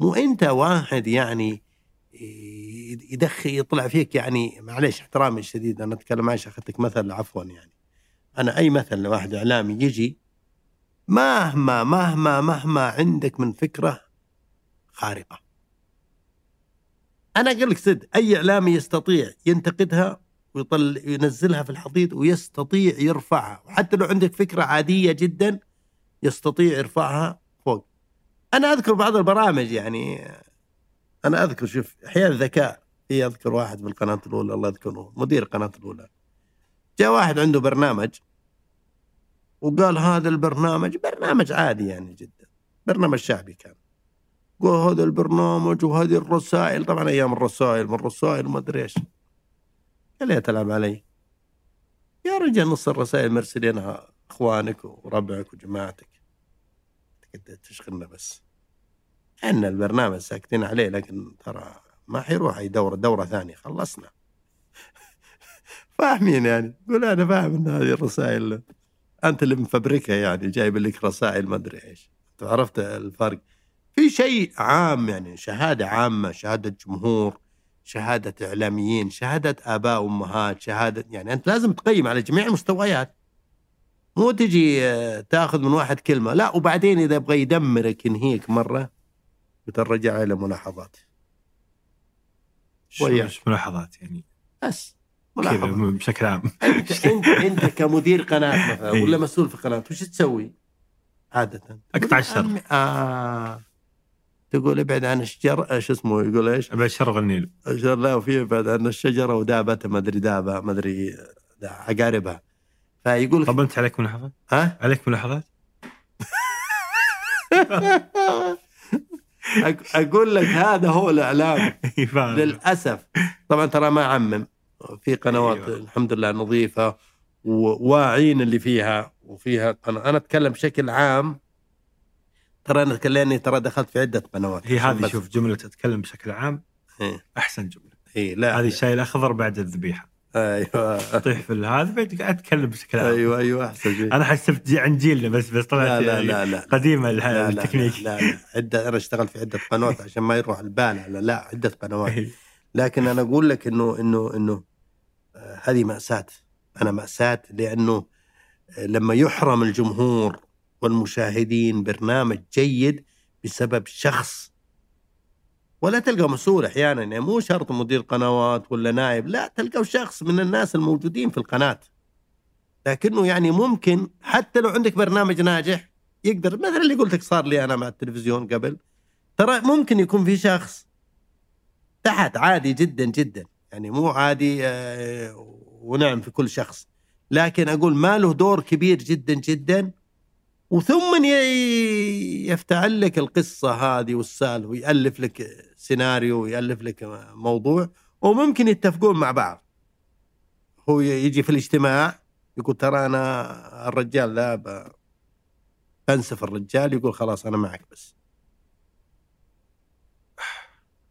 مو أنت واحد يعني يدخل يطلع فيك يعني معلش احترامي الشديد أنا أتكلم معلش اخذتك مثل عفوا يعني. أنا أي مثل لواحد إعلامي يجي مهما مهما مهما عندك من فكرة خارقة. أنا أقول لك صدق أي إعلامي يستطيع ينتقدها ويطل ينزلها في الحضيض ويستطيع يرفعها. وحتى لو عندك فكرة عادية جدا يستطيع يرفعها أنا أذكر بعض البرامج يعني. أنا أذكر شوف أحيانا ذكاء. في أذكر واحد بالقناه الأولى الله يذكره مدير القناه الأولى. جاء واحد عنده برنامج وقال هذا البرنامج برنامج عادي يعني جدا. برنامج شعبي كان. قال هذا البرنامج وهذه الرسائل. طبعا أيام الرسائل من الرسائل ما أدري إيش. قال لي تلعب علي. يا رجال نص الرسائل مرسلينها أخوانك وربعك وجماعتك. تشغلنا بس. إحنا البرنامج ساكتين عليه لكن ترى ما حيروح أي دورة دورة ثانية خلصنا. فاهمين يعني؟ قول أنا فاهم إن هذه الرسائل. أنت اللي مفبركها يعني جايب لك رسائل ما أدري إيش. أنت عرفت الفرق. في شيء عام يعني شهادة عامة شهادة جمهور شهادة إعلاميين شهادة آباء وامهات شهادة يعني أنت لازم تقيم على جميع المستويات. مو تجي آه، تأخذ من واحد كلمة. لا وبعدين إذا يبغى يدمرك ينهيك مرة وترجع إلى ملاحظات شو- وياك. ملاحظات يعني بس ملاحظة بشكل عام انت أنت أنت كمدير قناة مثلا إيه. ولا مسؤول في قناة وش تسوي؟ عادة تقول الشر. آه تقول ابعد عن الشجر شو اسمه يقول إيش؟ ابى شر النيل الشجر لا وفي ابعد عن الشجرة ودابتها ما أدري دابة ما أدري عقاربها فيقول طب انت عليك ملاحظات؟ ها؟ عليك ملاحظات؟ أقول لك هذا هو الاعلام. للأسف طبعا ترى ما اعمم في قنوات أيوة. الحمد لله نظيفة وواعين اللي فيها وفيها قناة. أنا أتكلم بشكل عام ترى أنا لاني ترى دخلت في عدة قنوات هي هذه شوف جملة تتكلم بشكل عام إيه. أحسن جملة اي لا هذه الشاي الأخضر بعد الذبيحة أيوه. طيح في هذا بعد قاعد أتكلم بشكل عام. أيوه أيوه أحسن شيء. أنا حسبت عن جيلنا بس بس طلعت لا لا يعني لا لا. قديمة لا الح- لا لا, التكنيك. لا, لا. عدة أنا اشتغلت في عدة قنوات عشان ما يروح البال على لا عدة قنوات. لكن أنا أقول لك إنه إنه إنه آه، هذه مأساة. أنا مأساة لأنه آه، لما يحرم الجمهور والمشاهدين برنامج جيد بسبب شخص ولا تلقى مسؤول أحيانا. يعني مو شرط مدير قنوات ولا نائب لا تلقى شخص من الناس الموجودين في القناة. لكنه يعني ممكن حتى لو عندك برنامج ناجح يقدر مثلا اللي قلت لك صار لي أنا مع التلفزيون قبل ترى ممكن يكون في شخص تحت عادي جدا جدا. يعني مو عادي آه، ونعم في كل شخص. لكن أقول ما له دور كبير جدا جدا وثم يفتعل لك القصة هذه والسالفه ويألف لك سيناريو ويألف لك موضوع وممكن يتفقون مع بعض. هو يجي في الاجتماع يقول ترى أنا الرجال لا بنسف الرجال يقول خلاص أنا معك بس.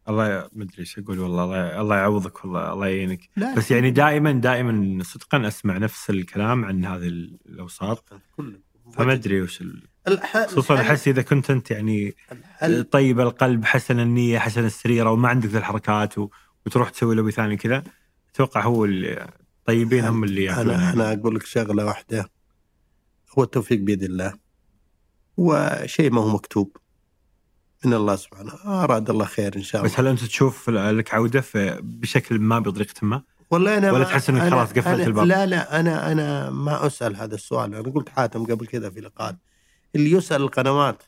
الله ما أدري إيش أقول والله الله, الله يعوضك والله الله يعينك. بس يعني دائما دائما صدقا أسمع نفس الكلام عن هذه الأوساط. كل فما أدري وش خصوصا أحس إذا كنت أنت يعني الحل طيب القلب حسن النية حسن السريرة وما عندك ذي الحركات و... وتروح تسوي لوي ثاني كذا أتوقع هو اللي طيبين هم اللي أنا. أنا أقول لك شغلة واحدة. هو التوفيق بيد الله. وشيء ما هو مكتوب. من الله سبحانه أراد الله خير إن شاء الله. بس هل أنت تشوف لك عودة في بشكل ما بطريقة ما؟ والله أنا ولا تحس أنا- خلاص قفلت أنا الباب؟ لا لا أنا أنا ما أسأل هذا السؤال. أنا قلت حاتم قبل كذا في لقاء. اللي يسأل القنوات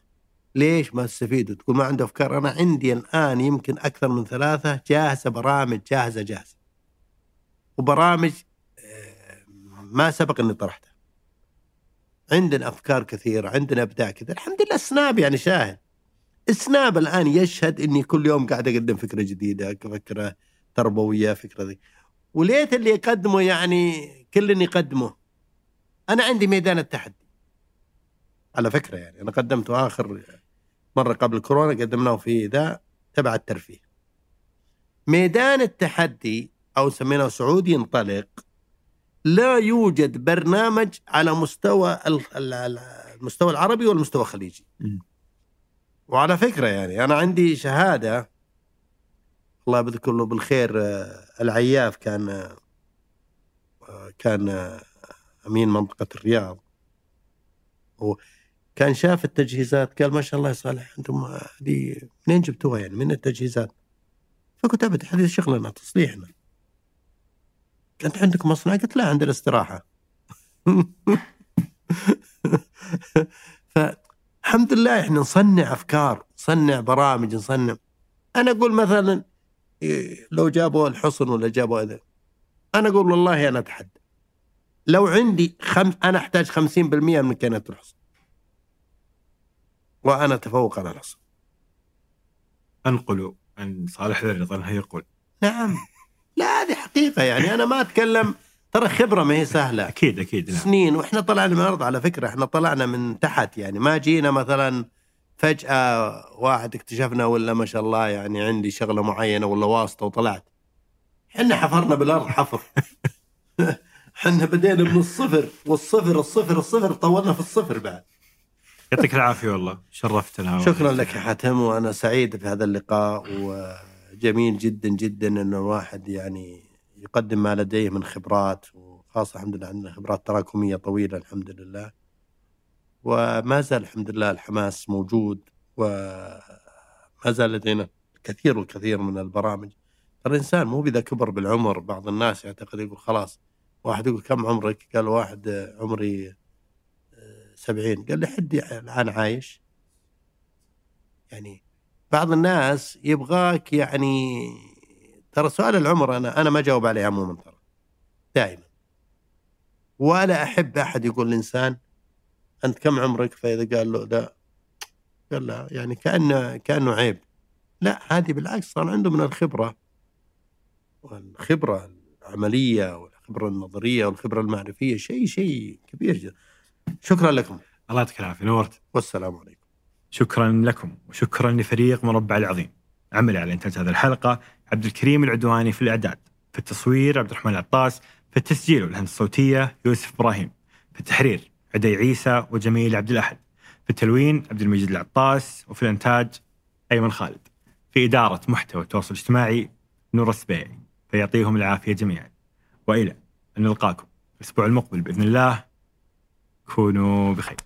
ليش ما تستفيدوا تقول ما عنده أفكار؟ أنا عندي الآن يمكن أكثر من ثلاثة جاهزة برامج جاهزة جاهزة. وبرامج آه، ما سبق إني طرحتها. عندنا أفكار كثيرة عندنا أبداع كثير الحمد لله سناب يعني شاهد سناب الآن يشهد إني كل يوم قاعد أقدم فكرة جديدة فكرة تربوية فكرة ذي. وليت اللي يقدمه يعني كل اللي يقدمه. أنا عندي ميدان التحدي. على فكرة يعني أنا قدمته آخر مرة قبل كورونا قدمناه في ذا تبع الترفيه. ميدان التحدي أو سميناه سعودي ينطلق لا يوجد برنامج على مستوى ال- ال- ال- المستوى العربي والمستوى الخليجي. وعلى فكرة يعني أنا عندي شهادة الله يذكر له بالخير آه، العياف كان آه، كان آه، أمين منطقة الرياض. وكان شاف التجهيزات قال ما شاء الله يا صالح أنتم دي منين جبتوها يعني؟ من التجهيزات؟ فقلت ابدا هذه شغلنا تصليحنا. كانت عندك مصنع؟ قلت لا عندنا استراحة. فالحمد لله إحنا نصنع أفكار نصنع برامج نصنع. أنا أقول مثلا لو جابوا الحصن ولا جابوا هذا أنا أقول والله أنا أتحدى. لو عندي خم... أنا أحتاج 50% من امكانيات الحصن. وأنا أتفوق على الحصن. أنقلوا عن صالح ذري ظنها يقول نعم. لا هذه حقيقة يعني. أنا ما أتكلم ترى خبرة ما هي سهلة. أكيد أكيد نعم. سنين وإحنا طلعنا من الأرض على فكرة. إحنا طلعنا من تحت يعني. ما جينا مثلا فجأة واحد اكتشفنا ولا ما شاء الله يعني عندي شغلة معينة ولا واسطة وطلعت. إحنا حفرنا بالأرض حفر. إحنا بدينا من الصفر والصفر الصفر الصفر طولنا في الصفر بعد. يعطيك العافية والله. شرفتنا. شكرا لك يا حاتم وأنا سعيد في هذا اللقاء وجميل جدا جدا إن الواحد يعني يقدم ما لديه من خبرات وخاصة الحمد لله عندنا خبرات تراكمية طويلة الحمد لله. وما زال الحمد لله الحماس موجود وما زال لدينا الكثير والكثير من البرامج. الانسان مو اذا كبر بالعمر بعض الناس يعتقد يقول خلاص واحد يقول كم عمرك؟ قال واحد عمري آه، سبعين. قال لي حدي الآن عايش. يعني بعض الناس يبغاك يعني ترى سؤال العمر أنا أنا ما جاوب عليه عموما ترى دائما. ولا أحب أحد يقول الإنسان أنت كم عمرك؟ فإذا قال له لا. قال لا يعني كأنه كأنه عيب. لا هذه بالعكس صار عنده من الخبرة. والخبرة العملية والخبرة النظرية والخبرة المعرفية شيء شيء كبير جدا. شكرا لكم. الله يعطيك العافية. نورت. والسلام عليكم. شكرا لكم. وشكرا لفريق مربع العظيم. عمل على إنتاج هذه الحلقة عبد الكريم العدواني في الإعداد في التصوير عبد الرحمن العطاس في التسجيل والهندسة الصوتية يوسف إبراهيم في التحرير عدي عيسى وجميل عبد الأحد. في التلوين عبد المجيد العطاس وفي الإنتاج أيمن خالد. في إدارة محتوى التواصل الاجتماعي نور السبيعي. فيعطيهم العافية جميعا. وإلى أن نلقاكم الأسبوع المقبل بإذن الله. كونوا بخير.